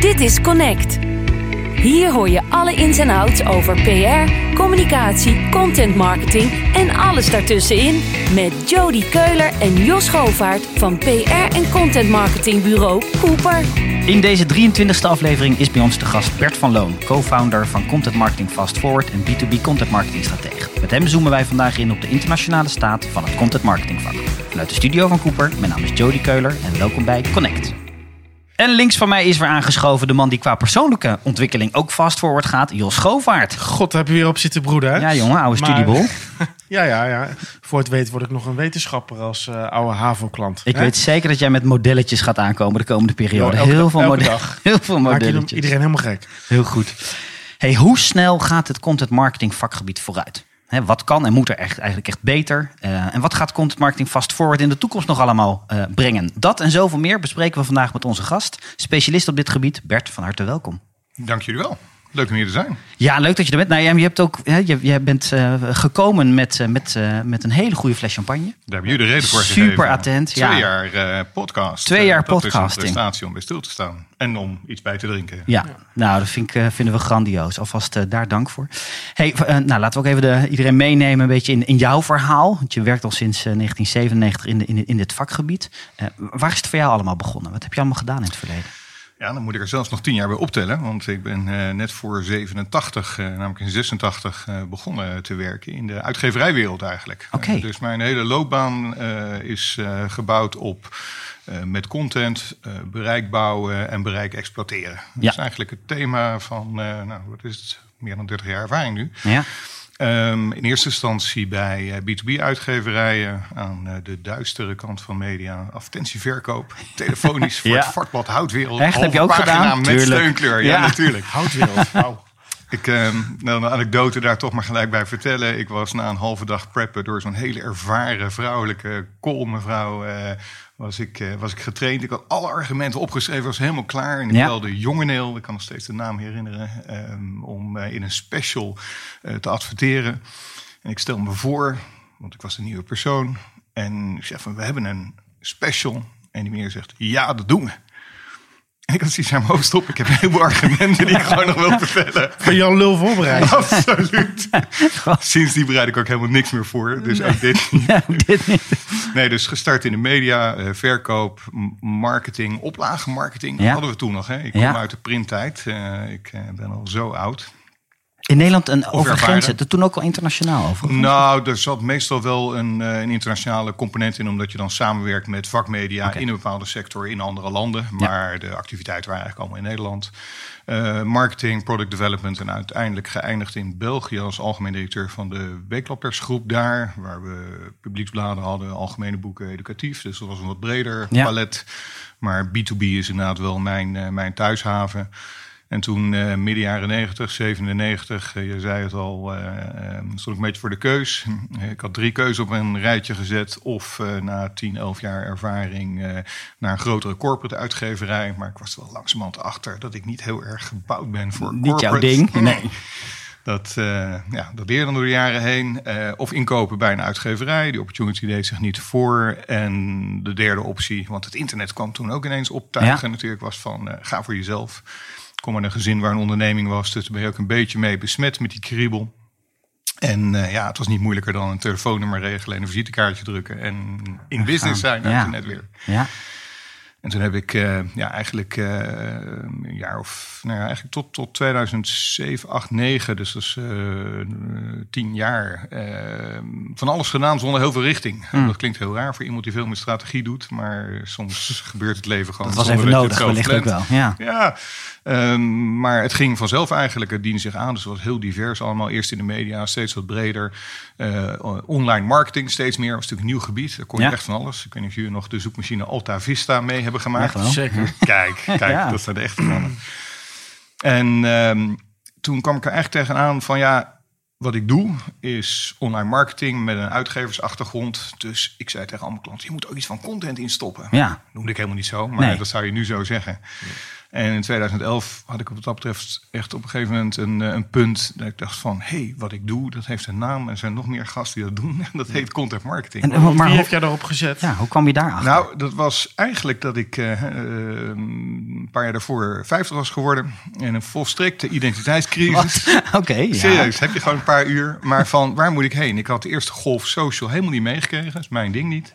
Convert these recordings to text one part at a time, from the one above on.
Dit is Connect. Hier hoor je alle ins en outs over PR, communicatie, content marketing en alles daartussenin met Jody Keuler en Jos Govaert van PR en content marketingbureau Cooper. In deze 23e aflevering is bij ons de gast Bert van Loon, co-founder van Content Marketing Fast Forward en B2B Content Marketing Stratege. Met hem zoomen wij vandaag in op de internationale staat van het content marketing vak. Vanuit de studio van Cooper, mijn naam is Jody Keuler en welkom bij Connect. En links van mij is weer aangeschoven de man die qua persoonlijke ontwikkeling ook fast forward gaat, Jos Schovaart. God, heb je weer op zitten broeden. hè? Ja jongen, oude Maar- studiebol. Ja, ja, ja. Voor het weet word ik nog een wetenschapper als eh, oude HAVO-klant. Ik Hè? weet zeker dat jij met modelletjes gaat aankomen de komende periode. Heel, veel elke mode- dag. heel veel Maak modelletjes. iedereen helemaal gek. Heel goed. Hey, hoe snel gaat het content marketing vakgebied vooruit? Wat kan en moet er echt, eigenlijk echt beter? Eh, en wat gaat content marketing fast forward in de toekomst nog allemaal eh, brengen? Dat en zoveel meer bespreken we vandaag met onze gast, specialist op dit gebied, Bert van harte welkom. Dank jullie wel. Leuk om hier te zijn. Ja, leuk dat je er bent. Nou, jij, je, hebt ook, je, jij bent eh, gekomen met, eh, met, eh, met een hele goede fles champagne. Daar hebben jullie de reden voor Super gegeven. attent, Twee ja. jaar podcast. Twee jaar dat podcasting. is een prestatie om bij stil te staan. En om iets bij te drinken. Ja, nou, dat vind ik, vinden we grandioos. Alvast daar dank voor. Hey, nou, laten we ook even de, iedereen meenemen een beetje in, in jouw verhaal. Want je werkt al sinds eh, 1997 in, de, in, in dit vakgebied. Waar is het voor jou allemaal begonnen? Wat heb je allemaal gedaan in het verleden? Ja, dan moet ik er zelfs nog tien jaar bij optellen. Want ik ben eh, net voor 87, eh, namelijk in 86, eh, begonnen te werken in de uitgeverijwereld eigenlijk. Dus mijn hele loopbaan is gebouwd op met content, bereik bouwen en bereik exploiteren. Dat Ja. is eigenlijk het thema van, nou, wat is het, meer dan 30 jaar ervaring nu. Ja, Ehm, in eerste instantie bij eh, B2B-uitgeverijen aan eh, de duistere kant van media. Advertentieverkoop, telefonisch voor Ja. het vakblad Houtwereld. Echt? Heb je ook gedaan? Met Tuurlijk. steunkleur, ja, Ja. natuurlijk. Houtwereld. Wauw. Ik, ehm, nou, een anekdote daar toch maar gelijk bij vertellen. Ik was na een halve dag preppen door zo'n hele ervaren vrouwelijke koolmevrouw... eh was, ik, eh, was ik getraind. Ik had alle argumenten opgeschreven, was helemaal klaar. En ik Ja. belde Jongeneel, ik kan nog steeds de naam herinneren... ehm, om eh, in een special te adverteren. En ik stel me voor, want ik was een nieuwe persoon. En ik zeg van, we hebben een special. En die meneer zegt, ja, dat doen we. Ik had zoiets aan mijn hoofd op. Ik heb een heleboel argumenten die ik gewoon nog wil vertellen. Ben je al lul voorbereid? Absoluut. Sindsdien bereid ik ook helemaal niks meer voor. Dus ook dit niet. ja dit niet. Nee, dus gestart in de media, eh, verkoop, marketing, oplagenmarketing. Ja. hadden we toen nog. Hè? Ik kom Ja. uit de printtijd. Eh, ik eh, ben al zo oud. In Nederland een over grenzen. Dat toen ook al internationaal over. Nou, er zat meestal wel een, eh, een internationale component in, omdat je dan samenwerkt met vakmedia in een bepaalde sector in andere landen. Maar de activiteiten waren eigenlijk allemaal in Nederland. Eh, marketing, product development en uiteindelijk geëindigd in België als algemeen directeur van de Weeklappersgroep daar. Waar we publieksbladen hadden, algemene boeken, educatief. Dus dat was een wat breder Ja. palet. Maar B2B is inderdaad wel mijn, eh, mijn thuishaven. En toen eh, midden jaren 90, 97, eh, je zei het al, eh, eh, stond ik een beetje voor de keus. Ik had drie keuzes op een rijtje gezet. Of na 10, 11 jaar ervaring naar een grotere corporate uitgeverij. Maar ik was er wel langzamerhand achter dat ik niet heel erg gebouwd ben voor Niet jouw corporate. ding. Nee. Dat, eh ja, dat leerde dan door de jaren heen. Of inkopen bij een uitgeverij. Die opportunity deed zich niet voor. En de derde optie, want het internet kwam toen ook ineens optuigen. Natuurlijk was van, ga voor jezelf. Kom uit een gezin waar een onderneming was. Dus daar ben je ook een beetje mee besmet met die kriebel. En eh, ja, het was niet moeilijker dan een telefoonnummer regelen en een visitekaartje drukken. En in business zijn, nou, Ja. toen net weer. Ja. En toen heb ik eh, ja, eigenlijk eh, een jaar of, nou ja, eigenlijk tot, tot 2007, 8, 9, dus dat is eh, tien jaar, van alles gedaan zonder heel veel richting. Hmm. Dat klinkt heel raar voor iemand die veel met strategie doet, maar soms gebeurt het leven gewoon. Dat was even nodig, wellicht ook wel. Ja. Ja, ehm, maar het ging vanzelf eigenlijk. Het diende zich aan. Dus het was heel divers allemaal. Eerst in de media, steeds wat breder. Online marketing steeds meer. Was natuurlijk een nieuw gebied. Daar kon je Ja. echt van alles. Ik weet niet of jullie nog de zoekmachine Alta Vista mee hebben gemaakt. Echt wel. Zeker. Kijk, kijk, Ja. dat zijn de echte mannen. En ehm, toen kwam ik er eigenlijk tegenaan van ja, wat ik doe is online marketing met een uitgeversachtergrond. Dus ik zei tegen alle klanten, je moet ook iets van content instoppen. Ja. Noemde ik helemaal niet zo, maar Nee. dat zou je nu zo zeggen. En in 2011 had ik wat dat betreft echt op een gegeven moment een, een punt dat ik dacht van, hé, hey, wat ik doe, dat heeft een naam. En er zijn nog meer gasten die dat doen. En dat heet content marketing. En, maar wie heeft jij daarop gezet? Ja, hoe kwam je daar achter? Nou, dat was eigenlijk dat ik uh, een paar jaar daarvoor 50 was geworden. En een volstrekte identiteitscrisis. Oké, ja. Serieus, heb je gewoon een paar uur. Maar van, waar moet ik heen? Ik had de eerste golf social helemaal niet meegekregen. Dat is mijn ding niet.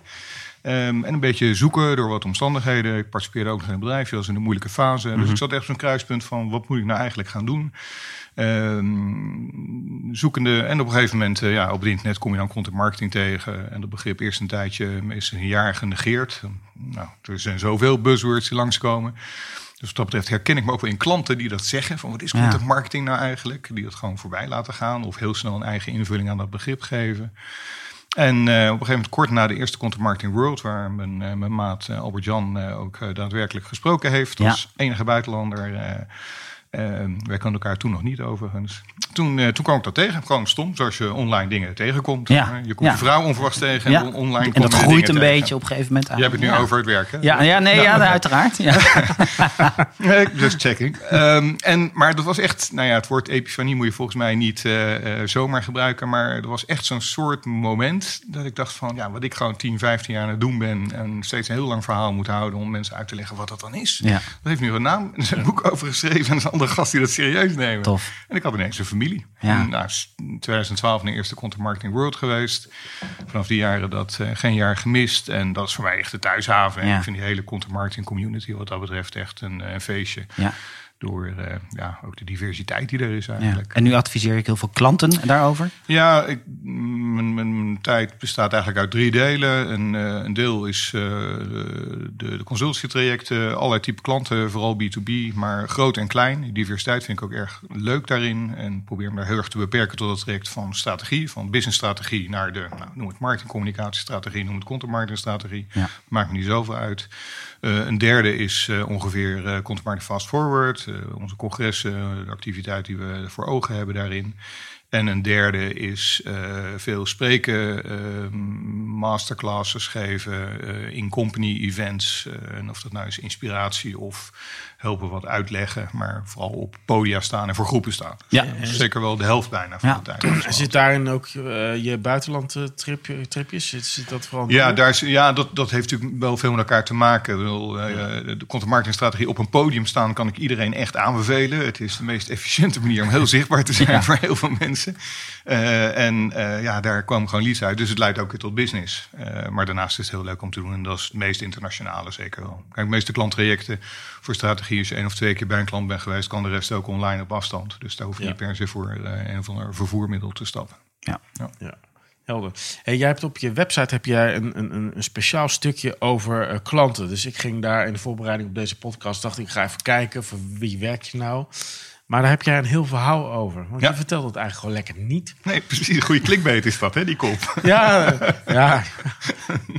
Um, en een beetje zoeken door wat omstandigheden. Ik participeerde ook nog in een bedrijf, was in een moeilijke fase. Dus ik zat echt op een kruispunt van wat moet ik nou eigenlijk gaan doen? Um, zoekende. En op een gegeven moment, uh, ja, op het internet kom je dan content marketing tegen. En dat begrip eerst een tijdje, meestal een jaar genegeerd. Nou, er zijn zoveel buzzwords die langskomen. Dus wat dat betreft herken ik me ook wel in klanten die dat zeggen. Van wat is content marketing nou eigenlijk? Die dat gewoon voorbij laten gaan. Of heel snel een eigen invulling aan dat begrip geven. En uh, op een gegeven moment, kort na de eerste Content Marketing World, waar mijn, uh, mijn maat uh, Albert Jan ook daadwerkelijk gesproken heeft, als ja. enige buitenlander. Wij konden elkaar toen nog niet overigens. Toen, toen kwam ik dat tegen, gewoon stom, zoals je online dingen tegenkomt. Ja. Je komt je vrouw onverwachts tegen en online En dat groeit een beetje op een gegeven moment aan. Je hebt het nu over het werken. Ja, ja, nee, ja, uiteraard. Ja. Just checking. Um, en, maar dat was echt, nou ja, het woord epifanie moet je volgens mij niet uh, uh, zomaar gebruiken. Maar er was echt zo'n soort moment dat ik dacht van, ja, wat ik gewoon 10, 15 jaar aan het doen ben. En steeds een heel lang verhaal moet houden om mensen uit te leggen wat dat dan is. Ja. Dat heeft nu een naam. Er is een boek over geschreven en een andere gast die dat serieus nemen. Tof. En ik had ineens een familie. Ja. En, nou, in 2012 de eerste Content Marketing World geweest. Vanaf die jaren dat uh, geen jaar gemist. En dat is voor mij echt de thuishaven. En Ja. ik vind die hele content marketing community wat dat betreft echt een, een feestje. Ja. Door uh, ja, ook de diversiteit die er is Ja. eigenlijk. En nu adviseer ik heel veel klanten daarover. Ja, ik, mijn, mijn tijd bestaat eigenlijk uit drie delen. Een, uh, een deel is uh, de, de consultietrajecten, allerlei type klanten, vooral B2B, maar groot en klein. Die diversiteit vind ik ook erg leuk daarin. En probeer me daar heel erg te beperken tot het traject van strategie, van businessstrategie naar de, nou, noem het marketingcommunicatiestrategie, noem het content marketingstrategie. Ja. Maakt me niet zoveel uit. Uh, een derde is uh, ongeveer uh, content marketing fast forward. onze congressen, de activiteit die we voor ogen hebben daarin. En een derde is veel spreken, masterclasses geven, in company events. en of dat nou is inspiratie of helpen wat uitleggen. Maar vooral op podia staan en voor groepen staan. Ja. Dus zeker wel de helft bijna van Ja. de tijd. Zit daarin ook uh, je buitenlandtripjes? Zit, zit dat vooral Ja, daar is, ja dat, dat heeft natuurlijk wel veel met elkaar te maken. Uh, de content marketingstrategie op een podium staan kan ik iedereen echt aanbevelen. Het is de meest efficiënte manier om heel zichtbaar te zijn Ja. voor heel veel mensen. Uh, en ja, daar kwam gewoon leads uit. Dus het leidt ook weer tot business. maar daarnaast is het heel leuk om te doen. En dat is het meest internationale zeker wel. Kijk, de meeste klanttrajecten voor strategie, als je één of twee keer bij een klant bent geweest, kan de rest ook online op afstand. Dus daar hoef je Ja. niet per se voor een of ander vervoermiddel te stappen. Ja. Ja, helder. Hey, jij hebt op je website heb jij een, een, een speciaal stukje over uh, klanten. Dus ik ging daar in de voorbereiding op deze podcast, dacht ik, ik ga even kijken voor wie werk je nou. Maar daar heb jij een heel verhaal over. Want Ja. je vertelt het eigenlijk gewoon lekker niet. Nee, precies. Een goede clickbait is dat, hè, die kop. Ja, ja.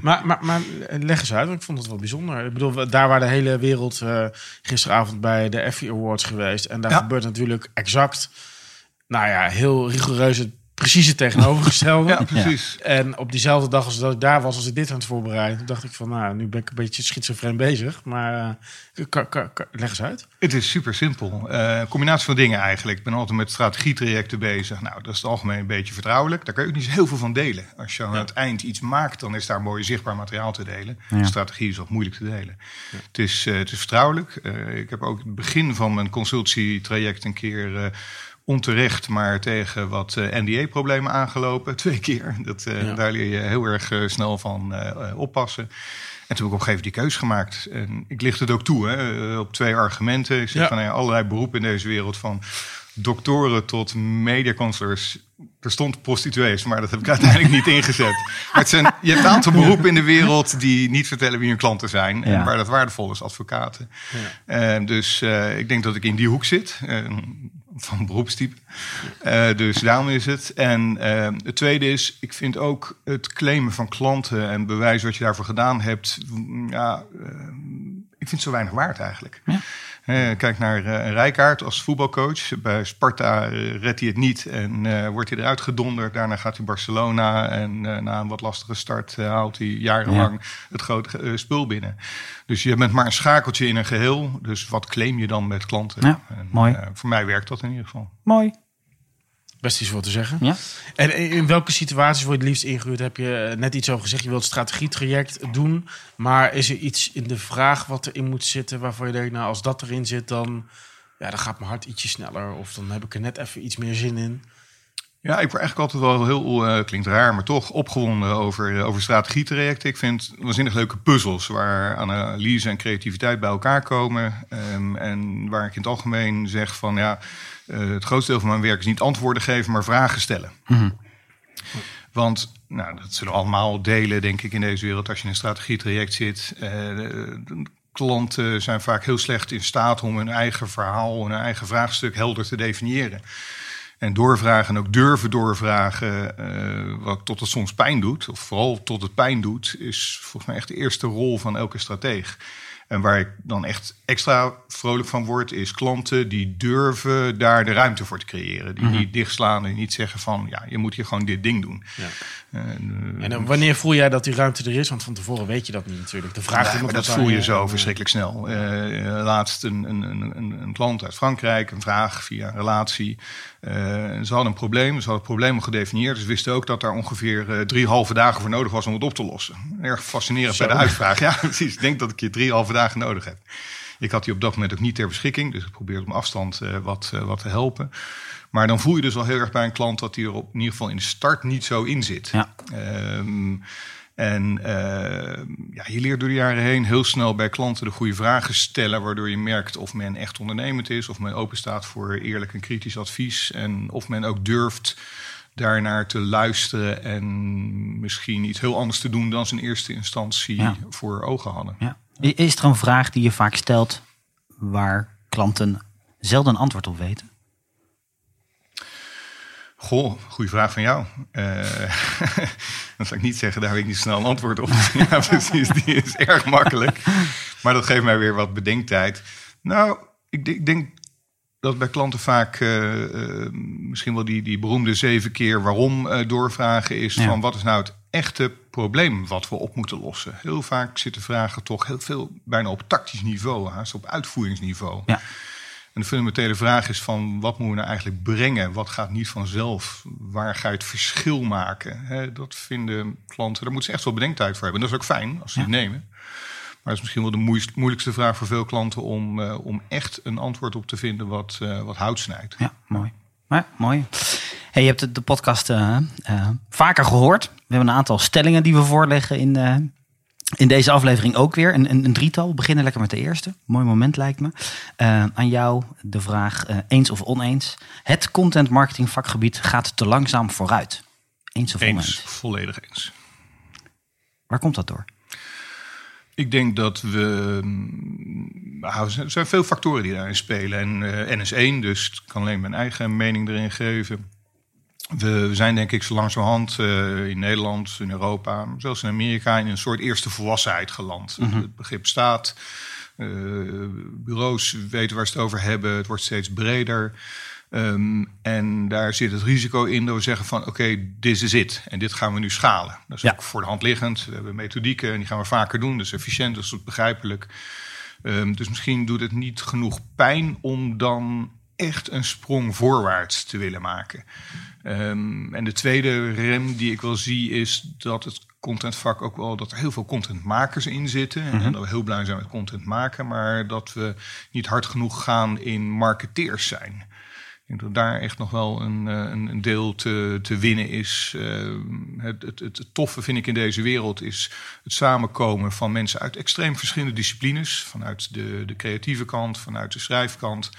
Maar, maar, maar leg eens uit, want ik vond het wel bijzonder. Ik bedoel, daar waar de hele wereld uh, gisteravond bij de Effie Awards geweest. En daar Ja. gebeurt natuurlijk exact, nou ja, heel rigoureus het precieze tegenovergestelde. Ja, precies. En op diezelfde dag als dat ik daar was, als ik dit aan het voorbereiden, dacht ik van, nou, nu ben ik een beetje schizofreen bezig. Maar uh, kan, kan, kan, leg eens uit. Het is super simpel. Uh, combinatie van dingen eigenlijk. Ik ben altijd met strategietrajecten bezig. Nou, dat is het algemeen een beetje vertrouwelijk. Daar kan je ook niet zo heel veel van delen. Als je aan het eind iets maakt, dan is daar mooi zichtbaar materiaal te delen. Ja. Strategie is wat moeilijk te delen. Het, is, uh, het is vertrouwelijk. Uh, ik heb ook het begin van mijn consultietraject een keer uh, onterecht, maar tegen wat uh, NDA-problemen aangelopen. Twee keer. Dat, uh, ja. Daar leer je heel erg uh, snel van oppassen. En toen heb ik op een gegeven moment die keus gemaakt. En ik licht het ook toe hè, op twee argumenten. Ik zeg Ja. van nou ja, allerlei beroepen in deze wereld van doktoren tot mediacounselors. Er stond prostituees, maar dat heb ik uiteindelijk niet ingezet. Maar het zijn, je hebt een aantal beroepen in de wereld die niet vertellen wie hun klanten zijn. En Ja. waar dat waardevol is, advocaten. Ja. Uh, dus uh, ik denk dat ik in die hoek zit. Uh, van beroepstype. Uh, dus daarom is het. En uh, het tweede is, ik vind ook het claimen van klanten en bewijs wat je daarvoor gedaan hebt. Ja, uh, ik vind het zo weinig waard eigenlijk. Ja. Uh, kijk naar uh, Rijkaard als voetbalcoach. Bij Sparta uh, redt hij het niet en wordt hij eruit gedonderd. Daarna gaat hij Barcelona en na een wat lastige start haalt hij jarenlang het grote spul binnen. Dus je bent maar een schakeltje in een geheel. Dus wat claim je dan met klanten? Ja, en, mooi. voor mij werkt dat in ieder geval. Mooi. Best iets voor te zeggen. Ja. En in welke situaties word je het liefst ingehuurd? Heb je net iets over gezegd, je wilt het strategietraject doen. Maar is er iets in de vraag wat erin moet zitten waarvan je denkt, nou als dat erin zit, dan, ja, dan gaat mijn hart ietsje sneller. Of dan heb ik er net even iets meer zin in. Ja, ik word eigenlijk altijd wel heel, uh, klinkt raar, maar toch opgewonden over, uh, over strategietrajecten. Ik vind waanzinnig leuke puzzels waar analyse en creativiteit bij elkaar komen. Um, en waar ik in het algemeen zeg van ja, uh, het grootste deel van mijn werk is niet antwoorden geven, maar vragen stellen. Mm Want nou, dat zullen we allemaal delen, denk ik, in deze wereld. Als je in een strategietraject zit, de klanten zijn vaak heel slecht in staat om hun eigen verhaal, hun eigen vraagstuk helder te definiëren. En doorvragen en ook durven doorvragen, uh, wat tot het soms pijn doet, of vooral tot het pijn doet, is volgens mij echt de eerste rol van elke strateeg. En waar ik dan echt extra vrolijk van word, is klanten die durven daar de ruimte voor te creëren. Die mm niet dichtslaan en niet zeggen van ja, je moet hier gewoon dit ding doen. Ja. En, uh, en wanneer voel jij dat die ruimte er is? Want van tevoren weet je dat niet natuurlijk. De vraag ja, maar dat voel je zo verschrikkelijk snel. Uh, laatst een, een, een, een, klant uit Frankrijk, een vraag via een relatie. Uh, ze hadden een probleem, ze hadden het probleem gedefinieerd. Dus wisten ook dat daar ongeveer drie halve dagen voor nodig was om het op te lossen. Erg fascinerend bij de uitvraag. Ja, precies. Ik denk dat ik je drie halve dagen nodig heb. Ik had die op dat moment ook niet ter beschikking, dus ik probeerde op afstand uh, wat, uh, wat te helpen. Maar dan voel je dus al heel erg bij een klant dat hij er op, in ieder geval in de start niet zo in zit. Ja. Um, en uh, ja, je leert door de jaren heen heel snel bij klanten de goede vragen stellen, waardoor je merkt of men echt ondernemend is, of men open staat voor eerlijk en kritisch advies en of men ook durft daarnaar te luisteren en misschien iets heel anders te doen dan ze in eerste instantie ja. voor ogen hadden. Ja. Is er een vraag die je vaak stelt waar klanten zelden een antwoord op weten? Goh, goede vraag van jou. Uh, dan zou ik niet zeggen, daar heb ik niet snel een antwoord op. ja, precies, die is erg makkelijk. Maar dat geeft mij weer wat bedenktijd. Nou, ik, ik denk dat bij klanten vaak uh, uh, misschien wel die, die beroemde zeven keer waarom doorvragen is van wat is nou het echte probleem wat we op moeten lossen. Heel vaak zitten vragen toch heel veel bijna op tactisch niveau, haast op uitvoeringsniveau. Ja. En de fundamentele vraag is van wat moeten we nou eigenlijk brengen? Wat gaat niet vanzelf? Waar ga je het verschil maken? dat vinden klanten, daar moeten ze echt wel bedenktijd voor hebben. dat is ook fijn als ze het nemen. Maar dat is misschien wel de moeilijkste vraag voor veel klanten om, uh, om echt een antwoord op te vinden wat, uh, wat hout snijdt. Ja, mooi. Ja, mooi. Hey, je hebt de podcast uh, vaker gehoord. We hebben een aantal stellingen die we voorleggen in, in deze aflevering ook weer. Een, een, een, drietal. We beginnen lekker met de eerste. Mooi moment lijkt me. Aan jou de vraag, eens of oneens. Het content marketing vakgebied gaat te langzaam vooruit. Eens of eens, oneens? volledig eens. Waar komt dat door? Ik denk dat we. Nou, er zijn veel factoren die daarin spelen. En uh, N is één, dus ik kan alleen mijn eigen mening erin geven. We zijn denk ik zo langzamerhand uh, in Nederland, in Europa, zelfs in Amerika, in een soort eerste volwassenheid geland. Mm -hmm. Het begrip staat. Uh, bureaus weten waar ze het over hebben. Het wordt steeds breder. Um, en daar zit het risico in dat we zeggen van oké, okay, dit is het. En dit gaan we nu schalen. Dat is ja. ook voor de hand liggend. We hebben methodieken en die gaan we vaker doen. Dus efficiënt, dus dat is begrijpelijk. Um, dus misschien doet het niet genoeg pijn om dan echt een sprong voorwaarts te willen maken. Um, en de tweede rem die ik wel zie is dat het contentvak ook wel dat er heel veel contentmakers in zitten. Mm -hmm. En dat we heel blij zijn met content maken, maar dat we niet hard genoeg gaan in marketeers zijn. Ik denk dat daar echt nog wel een, eh, een, deel te, te winnen is. Uh, het, het, het, toffe vind ik in deze wereld is het samenkomen van mensen uit extreem verschillende disciplines. Vanuit de, de creatieve kant, vanuit de schrijfkant,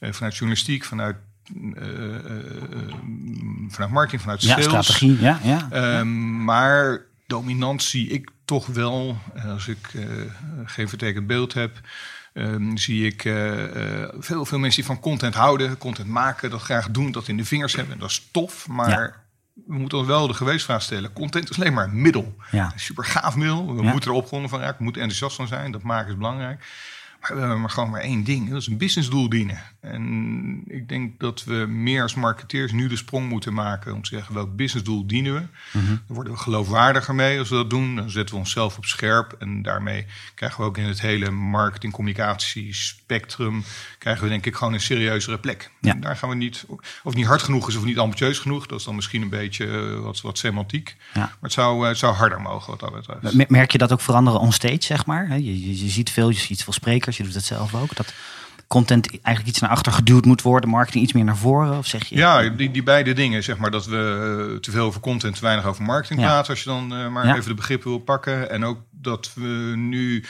vanuit journalistiek, vanuit uh, vanuit marketing, vanuit sales. Ja, strategie, ja. ja. Um, maar dominant zie ik toch wel, als ik geen vertekend beeld heb, um, zie ik veel, veel mensen die van content houden, content maken, dat graag doen, dat in de vingers hebben. En dat is tof, maar we moeten ons wel de gewetensvraag stellen. Content is alleen maar een middel. Ja. Een super gaaf middel. We moeten er opgewonden van raken. We moeten enthousiast van zijn. Dat maken is belangrijk. Hebben maar gewoon maar één ding. Dat is een businessdoel dienen. En ik denk dat we meer als marketeers nu de sprong moeten maken om te zeggen welk businessdoel dienen we. Mhm. Dan worden we geloofwaardiger mee als we dat doen. Dan zetten we onszelf op scherp. En daarmee krijgen we ook in het hele marketing, communicatie spectrum, krijgen we denk ik gewoon een serieuzere plek. Ja. En daar gaan we niet, of niet hard genoeg is of niet ambitieus genoeg. Dat is dan misschien een beetje eh, wat, wat semantiek. Ja. Maar het zou, eh, het zou harder mogen wat dat betreft. Mer- Merk je dat ook veranderen on stage, zeg maar? Je, je ziet veel, je ziet veel sprekers, je doet het zelf ook. Dat content eigenlijk iets naar achter geduwd moet worden, marketing iets meer naar voren? Of zeg je? Ja, die, die beide dingen, zeg maar, dat we eh, te veel over content, te weinig over marketing Ja. praten, als je dan eh, maar Ja. even de begrippen wil pakken. En ook dat we nu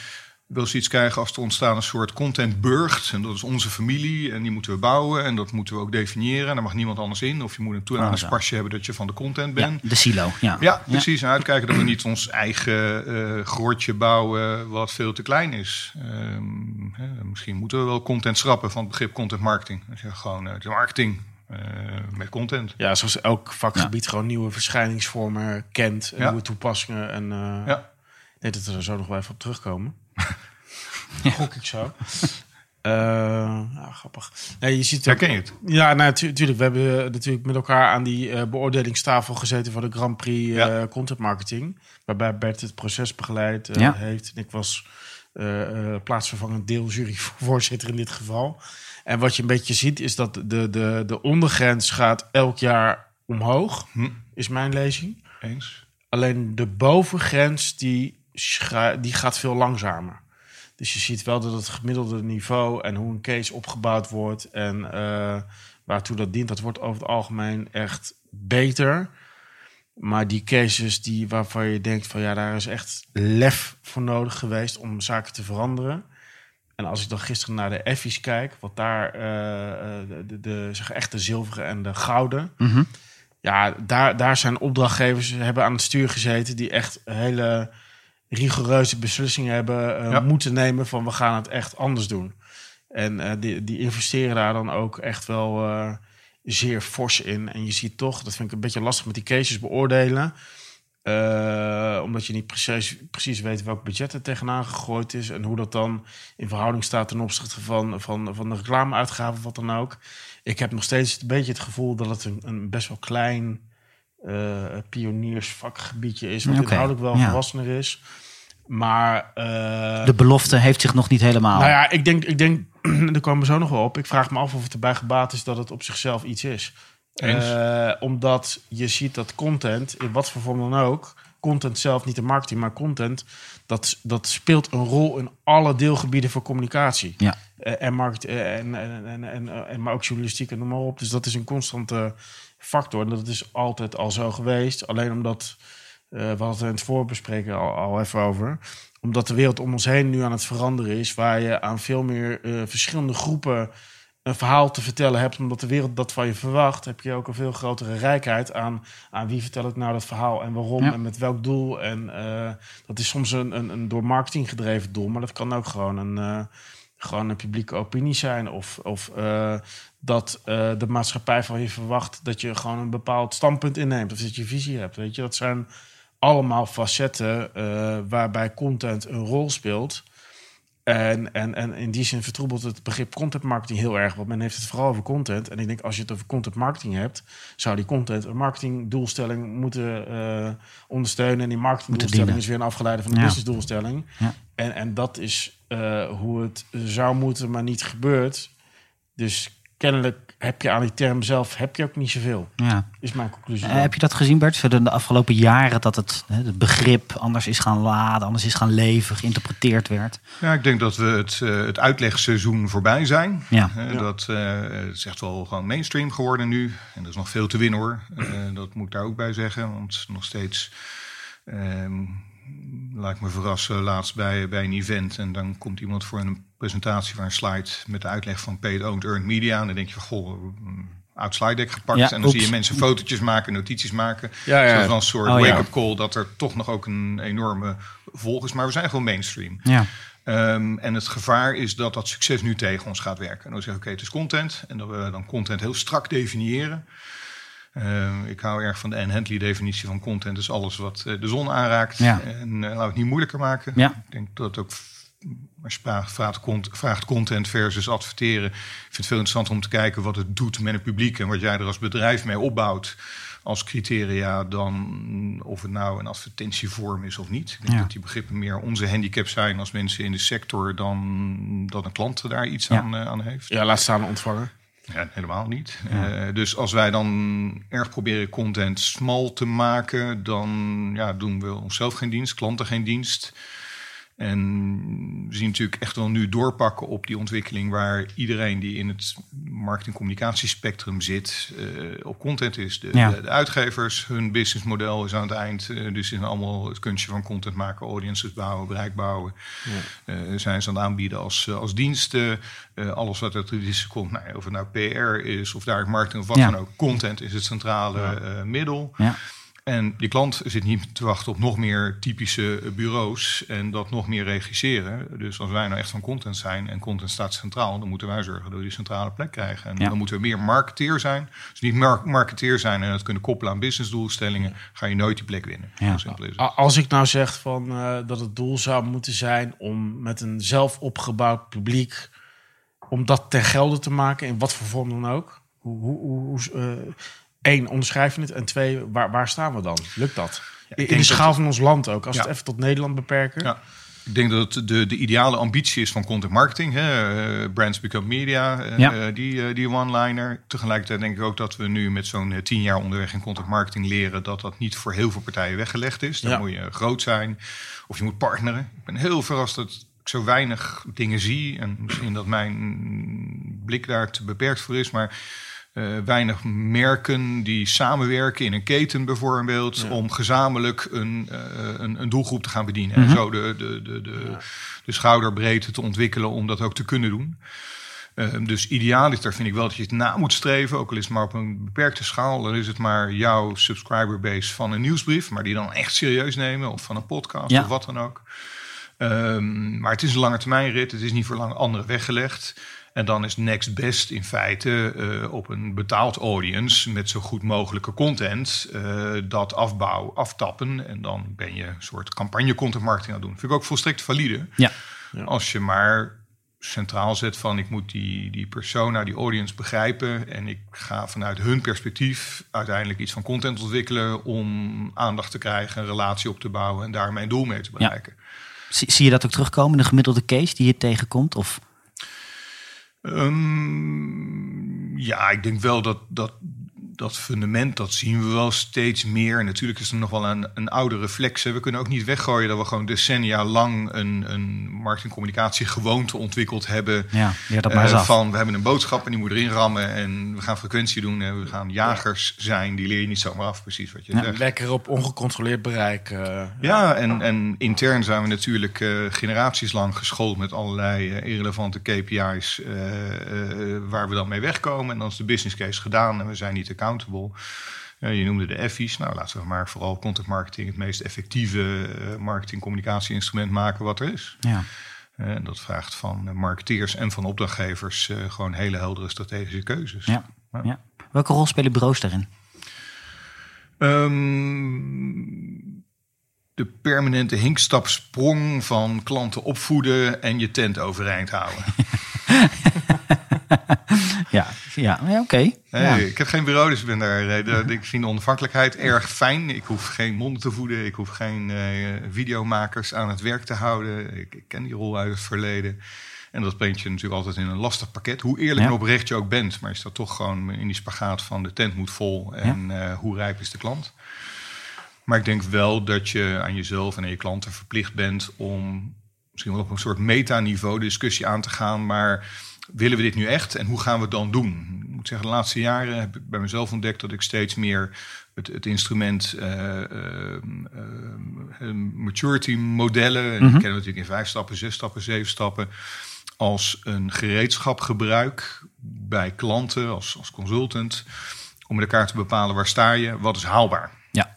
wel eens iets krijgen als er ontstaan een soort content burgt. En dat is onze familie en die moeten we bouwen en dat moeten we ook definiëren. En daar mag niemand anders in. Of je moet een Oh, toenaders zo. pasje hebben dat je van de content Ja, bent. de silo. Ja, Ja, precies. En uitkijken dat we niet ons eigen eh grotje bouwen wat veel te klein is. Ehm, hè, misschien moeten we wel content schrappen van het begrip content marketing. Zeg je gewoon eh, de marketing eh, met content. Ja, zoals elk vakgebied gewoon nieuwe verschijningsvormen kent. En Ja. nieuwe toepassingen. En eh, Ja. ik denk dat we er zo nog wel even op terugkomen. Gok ik zo. Eh, ja, grappig. Nee, je ziet ook- Herken je het? Ja, nou, natuurlijk. We hebben eh, natuurlijk met elkaar aan die eh, beoordelingstafel gezeten voor de Grand Prix eh, Ja. Content Marketing. Waarbij Bert het proces begeleid eh, Ja. heeft. En ik was eh, eh, plaatsvervangend deeljuryvoorzitter in dit geval. En wat je een beetje ziet is dat de, de, de ondergrens gaat elk jaar omhoog, Hm. is mijn lezing. Eens. Alleen de bovengrens die, die gaat veel langzamer. Dus je ziet wel dat het gemiddelde niveau en hoe een case opgebouwd wordt en eh, waartoe dat dient, dat wordt over het algemeen echt beter. Maar die cases die, waarvan je denkt van ja, daar is echt lef voor nodig geweest om zaken te veranderen. En als ik dan gisteren naar de Effies kijk, wat daar eh, de, de, de zeg, echt de zilveren en de gouden. Mhm. Ja, daar, daar zijn opdrachtgevers hebben aan het stuur gezeten die echt hele rigoureuze beslissingen hebben eh, Ja. moeten nemen van we gaan het echt anders doen. En eh, die, die investeren daar dan ook echt wel eh, zeer fors in. En je ziet toch, dat vind ik een beetje lastig met die cases beoordelen. Omdat je niet precies, precies weet welk budget er tegenaan gegooid is. En hoe dat dan in verhouding staat ten opzichte van, van, van de reclameuitgaven of wat dan ook. Ik heb nog steeds een beetje het gevoel dat het een, een best wel klein pioniersvakgebiedje is. Wat Oké, inhoudelijk wel ja. volwassener is. Maar eh, De belofte heeft zich nog niet helemaal. nou ja, ik denk, ik denk, daar komen we zo nog wel op. Ik vraag me af of het erbij gebaat is dat het op zichzelf iets is. Eens. Eh, omdat je ziet dat content, in wat voor vorm dan ook, content zelf, niet de marketing, maar content, dat, dat speelt een rol in alle deelgebieden van communicatie. Ja. Eh, en, markt, eh, en, en, en, en, en, maar ook journalistiek en noem maar op. Dus dat is een constante factor. En dat is altijd al zo geweest. Alleen omdat, eh, we hadden het in het voorbespreken al, al even over. Omdat de wereld om ons heen nu aan het veranderen is. Waar je aan veel meer eh, verschillende groepen een verhaal te vertellen hebt. Omdat de wereld dat van je verwacht. Heb je ook een veel grotere rijkheid aan, aan wie vertel ik nou dat verhaal. En waarom Ja. en met welk doel. En eh, dat is soms een, een, een door marketing gedreven doel. Maar dat kan ook gewoon een... gewoon een publieke opinie zijn. Of, of eh, dat eh, de maatschappij van je verwacht dat je gewoon een bepaald standpunt inneemt. Of dat je visie hebt. Weet je, dat zijn allemaal facetten eh, waarbij content een rol speelt. En, en, en in die zin vertroebelt het begrip content marketing heel erg. Want men heeft het vooral over content. En ik denk, als je het over content marketing hebt, zou die content een marketingdoelstelling moeten eh, ondersteunen. En die marketingdoelstelling is weer een afgeleide van de Ja. businessdoelstelling. Ja. En, en dat is eh, hoe het zou moeten, maar niet gebeurt. Dus kennelijk heb je aan die term zelf heb je ook niet zoveel. Ja. Is mijn conclusie. Dan. heb je dat gezien, Bert? Zo de, de afgelopen jaren dat het, hè, het begrip anders is gaan laden, anders is gaan leven, geïnterpreteerd werd. Ja, ik denk dat we het, eh, het uitlegseizoen voorbij zijn. Ja. Ja. Dat eh, het is echt wel gewoon mainstream geworden nu. En dat is nog veel te winnen hoor. Eh, dat moet ik daar ook bij zeggen. Want nog steeds ehm, laat ik me verrassen laatst bij, bij een event. En dan komt iemand voor een presentatie waar een slide met de uitleg van paid owned earned media. En dan denk je van goh, een oud slide deck gepakt. Ja, en dan oeps. zie je mensen fotootjes maken, notities maken. Ja, ja. Wel een soort Oh, ja. wake-up call dat er toch nog ook een enorme volg is. Maar we zijn gewoon mainstream. Ja. Ehm, en het gevaar is dat dat succes nu tegen ons gaat werken. En dan zeggen we, oké, het is content. En dat we dan content heel strak definiëren. Uh, ik hou erg van de Anne Handley definitie van content. Dus alles wat uh, de zon aanraakt. Ja. En uh, laten we het niet moeilijker maken. Ja. Ik denk dat het ook als je vraagt, vraagt, vraagt, content versus adverteren. Ik vind het veel interessanter om te kijken wat het doet met het publiek en wat jij er als bedrijf mee opbouwt als criteria dan of het nou een advertentievorm is of niet. Ik denk Ja. dat die begrippen meer onze handicap zijn als mensen in de sector dan dat een klant daar iets Ja. aan, eh, aan heeft. Ja, laat staan ontvangen. Ja, helemaal niet. Ja. Eh, dus als wij dan erg proberen content smal te maken, dan ja, doen we onszelf geen dienst, klanten geen dienst. En we zien natuurlijk echt wel nu doorpakken op die ontwikkeling waar iedereen die in het marketing-communicatiespectrum zit, eh, op content is. De, Ja. de, de uitgevers, hun businessmodel is aan het eind. eh, dus is allemaal het kunstje van content maken, audiences bouwen, bereik bouwen. Eh, zijn ze aan het aanbieden als, als diensten. Eh, alles wat uit de komt, nou, ja, of het nou PR is of daar marketing of wat Ja. dan ook. Content is het centrale eh, middel. Ja. En die klant zit niet te wachten op nog meer typische bureaus en dat nog meer regisseren. Dus als wij nou echt van content zijn en content staat centraal, dan moeten wij zorgen dat we die centrale plek krijgen. En Ja. dan moeten we meer marketeer zijn. Dus niet mar marketeer zijn en het kunnen koppelen aan businessdoelstellingen, ga je nooit die plek winnen. Ja. Zo simpel is het. A- Als ik nou zeg van, eh, dat het doel zou moeten zijn om met een zelf opgebouwd publiek, om dat ten gelde te maken, in wat voor vorm dan ook. Hoe, hoe, hoe, hoe, eh, één, onderschrijf je het? En twee, waar, waar staan we dan? Lukt dat? in de dat- schaal van ons land ook. Als we het even tot Nederland beperken. Ja. Ik denk dat het de, de ideale ambitie is van content marketing. Hè? eh, brands become media, eh, Ja. eh, die, die one-liner. Tegelijkertijd denk ik ook dat we nu met zo'n tien jaar onderweg in content marketing leren... dat dat niet voor heel veel partijen weggelegd is. Dan Ja. moet je groot zijn of je moet partneren. Ik ben heel verrast dat ik zo weinig dingen zie. En misschien dat mijn blik daar te beperkt voor is, maar... eh, weinig merken die samenwerken in een keten bijvoorbeeld... Ja. om gezamenlijk een, eh, een, een doelgroep te gaan bedienen. En zo de, de, de, de, de schouderbreedte te ontwikkelen om dat ook te kunnen doen. Eh, dus idealiter vind ik wel dat je het na moet streven, ook al is het maar op een beperkte schaal. Dan is het maar jouw subscriberbase van een nieuwsbrief, maar die dan echt serieus nemen, of van een podcast Ja. of wat dan ook. Ehm, maar het is een lange termijn rit, het is niet voor lang anderen weggelegd. En dan is next best in feite eh, op een betaald audience met zo goed mogelijke content eh, dat afbouw, aftappen. En dan ben je een soort campagne content marketing aan het doen. Vind ik ook volstrekt valide. Ja. Als je maar centraal zet van ik moet die, die persona, die audience begrijpen. En ik ga vanuit hun perspectief uiteindelijk iets van content ontwikkelen om aandacht te krijgen, een relatie op te bouwen en daar mijn doel mee te bereiken. Zie, zie je dat ook terugkomen in de gemiddelde case die je tegenkomt? Of Ehm, ja, ik denk wel dat, dat dat fundament, dat zien we wel steeds meer. Natuurlijk is er nog wel een, een oude reflex. We kunnen ook niet weggooien dat we gewoon decennia lang een, een marketingcommunicatie gewoonte ontwikkeld hebben. ja, leer dat maar Eh, af. van we hebben een boodschap en die moet erin rammen en we gaan frequentie doen en we gaan jagers zijn. Die leer je niet zomaar af, precies wat je Ja. zegt. Lekker op ongecontroleerd bereik. eh, Ja, en, en intern zijn we natuurlijk eh, generaties lang geschoold met allerlei irrelevante KPI's eh, eh, waar we dan mee wegkomen. En dan is de business case gedaan en we zijn niet accountable. Je noemde de F's. Nou, laten we maar vooral content marketing het meest effectieve eh, marketing-communicatie-instrument maken wat er is. Ja. Eh, En dat vraagt van marketeers en van opdrachtgevers eh, gewoon hele heldere strategische keuzes. Ja. Ja. Welke rol spelen bureaus daarin? Ehm, de permanente hinkstapsprong van klanten opvoeden en je tent overeind houden. Ja, ja, ja oké. Ja. Ik heb geen bureau, dus ik ben daar. eh, Ik vind de onafhankelijkheid erg fijn. Ik hoef geen monden te voeden. Ik hoef geen eh, videomakers aan het werk te houden. Ik, ik ken die rol uit het verleden. En dat brengt je natuurlijk altijd in een lastig pakket. Hoe eerlijk Ja. en oprecht je ook bent. Maar je staat toch gewoon in die spagaat van de tent moet vol. En eh, hoe rijp is de klant? Maar ik denk wel dat je aan jezelf en aan je klanten verplicht bent om misschien wel op een soort metaniveau de discussie aan te gaan. Maar willen we dit nu echt en hoe gaan we het dan doen? Ik moet zeggen, de laatste jaren heb ik bij mezelf ontdekt dat ik steeds meer het, het instrument eh, eh, eh, maturity modellen, en die kennen we natuurlijk in vijf stappen, zes stappen, zeven stappen, als een gereedschap gebruik bij klanten als, als consultant. Om met elkaar te bepalen waar sta je, wat is haalbaar. Ja.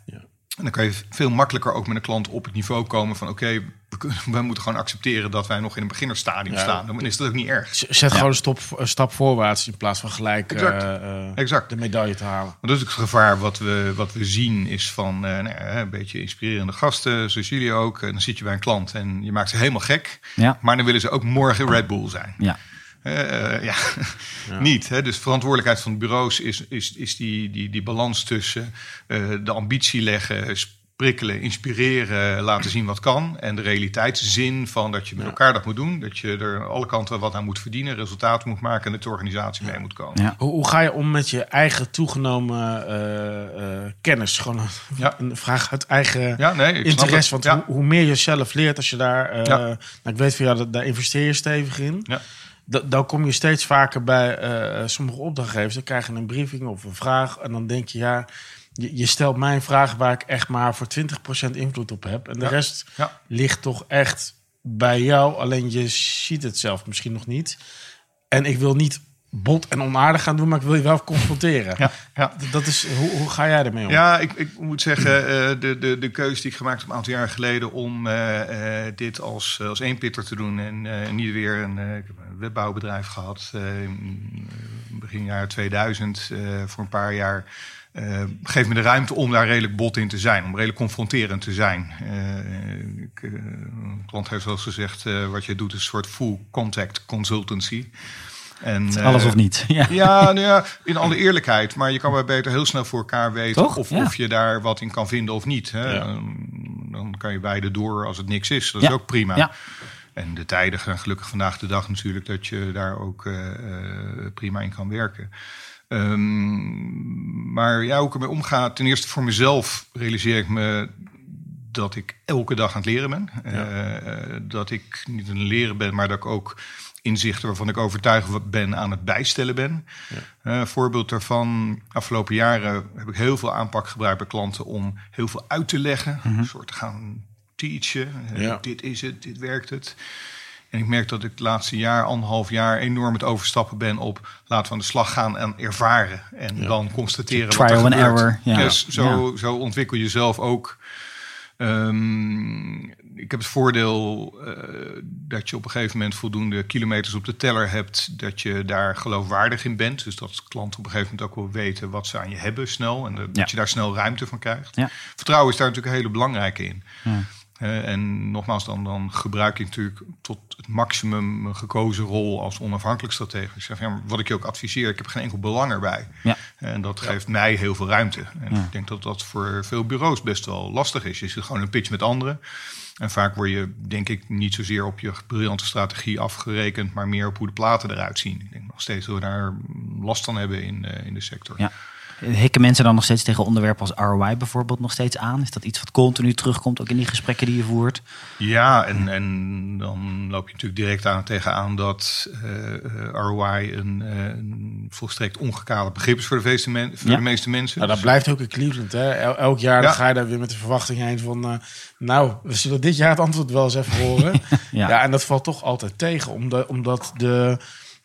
En dan kan je veel makkelijker ook met een klant op het niveau komen van oké, we, kunnen, we moeten gewoon accepteren dat wij nog in een beginnersstadium Ja. staan. Dan is dat ook niet erg. Zet gewoon een, stop, een stap voorwaarts in plaats van gelijk Exact. eh, eh, Exact. de medaille te halen. Maar dat is ook het gevaar wat we, wat we zien, is van eh, nou ja, een beetje inspirerende gasten, zoals jullie ook. En dan zit je bij een klant en je maakt ze helemaal gek. Ja. Maar dan willen ze ook morgen Red Bull zijn. Ja. Ja, niet. Hè? Dus verantwoordelijkheid van de bureaus is, is, is die, die, die balans tussen eh, de ambitie leggen, prikkelen, inspireren, laten zien wat kan. En de realiteitszin van dat je met elkaar dat moet doen. Dat je er aan alle kanten wat aan moet verdienen, resultaten moet maken en dat de organisatie mee moet komen. Ja. Hoe, hoe ga je om met je eigen toegenomen eh, eh, kennis? Gewoon een, Ja. een vraag uit eigen Ja, nee, interesse. het. Want Ja. hoe, hoe meer je zelf leert als je daar... eh, Ja. nou, ik weet van jou, dat, daar investeer je stevig in. Ja. Da- dan kom je steeds vaker bij eh, sommige opdrachtgevers. Dan krijg je een briefing of een vraag. En dan denk je, ja, je, je stelt mij een vraag waar ik echt maar voor 20% invloed op heb. En de Ja. rest Ja. ligt toch echt bij jou. Alleen je ziet het zelf misschien nog niet. En ik wil niet bot en onaardig gaan doen, maar ik wil je wel confronteren. Ja, Dat is, hoe, hoe ga jij ermee om? Ja, ik, ik moet zeggen, eh, de, de, de keuze die ik gemaakt heb een aantal jaar geleden om eh, eh, dit als, als eenpitter te doen en niet weer een, webbouwbedrijf gehad eh, in begin jaar 2000 eh, voor een paar jaar. Eh geeft me de ruimte om daar redelijk bot in te zijn, om redelijk confronterend te zijn. Eh, ik, eh, een klant heeft wel eens gezegd, eh, wat je doet is een soort full contact consultancy. En, Alles of niet. Ja. ja, nou ja, in alle eerlijkheid. Maar je kan maar beter heel snel voor elkaar weten Toch? of, Ja. of je daar wat in kan vinden of niet. Hè. Ja. Dan, kan je beide door als het niks is. Dat is ook prima. Ja. En de tijden gaan gelukkig vandaag de dag natuurlijk dat je daar ook prima in kan werken. Ehm, maar ja, hoe ik ermee omga, ten eerste voor mezelf realiseer ik me dat ik elke dag aan het leren ben. Eh, dat ik niet aan het leren ben, maar dat ik ook inzichten waarvan ik overtuigd ben aan het bijstellen ben. Eh, voorbeeld daarvan, afgelopen jaren heb ik heel veel aanpak gebruikt bij klanten om heel veel uit te leggen. Een soort te gaan teachen. Eh, Ja. Dit is het, dit werkt het. En ik merk dat ik het laatste jaar, anderhalf jaar, enorm het overstappen ben op laten we aan de slag gaan en ervaren. En dan constateren wat er Trial and gebeurt. error, ja. Dus zo, zo ontwikkel je zelf ook. Ehm, ik heb het voordeel eh, dat je op een gegeven moment voldoende kilometers op de teller hebt, dat je daar geloofwaardig in bent. Dus dat klanten op een gegeven moment ook wel weten wat ze aan je hebben snel en dat Ja. je daar snel ruimte van krijgt. Ja. Vertrouwen is daar natuurlijk een hele belangrijke in. Ja. En nogmaals, dan, dan gebruik ik natuurlijk tot het maximum mijn gekozen rol als onafhankelijk stratege. Ik zeg, ja, maar wat ik je ook adviseer, ik heb geen enkel belang erbij. Ja. En dat geeft mij heel veel ruimte. En Ja. ik denk dat dat voor veel bureaus best wel lastig is. Je zit gewoon een pitch met anderen. En vaak word je, denk ik, niet zozeer op je briljante strategie afgerekend, maar meer op hoe de platen eruit zien. Ik denk nog steeds dat we daar last van hebben in, eh, in de sector. Ja. Hikken mensen dan nog steeds tegen onderwerpen als ROI bijvoorbeeld nog steeds aan? Is dat iets wat continu terugkomt, ook in die gesprekken die je voert? Ja, en, en dan loop je natuurlijk direct aan tegenaan dat eh, eh, ROI een, eh, een volstrekt ongekaderd begrip is voor de meeste, men- voor Ja. de meeste mensen. Nou, dat blijft ook in Cleveland. Hè? El- elk jaar Ja. ga je daar weer met de verwachting heen van... nou, we zullen dit jaar het antwoord wel eens even horen. Ja. ja. en dat valt toch altijd tegen. Omdat, omdat de,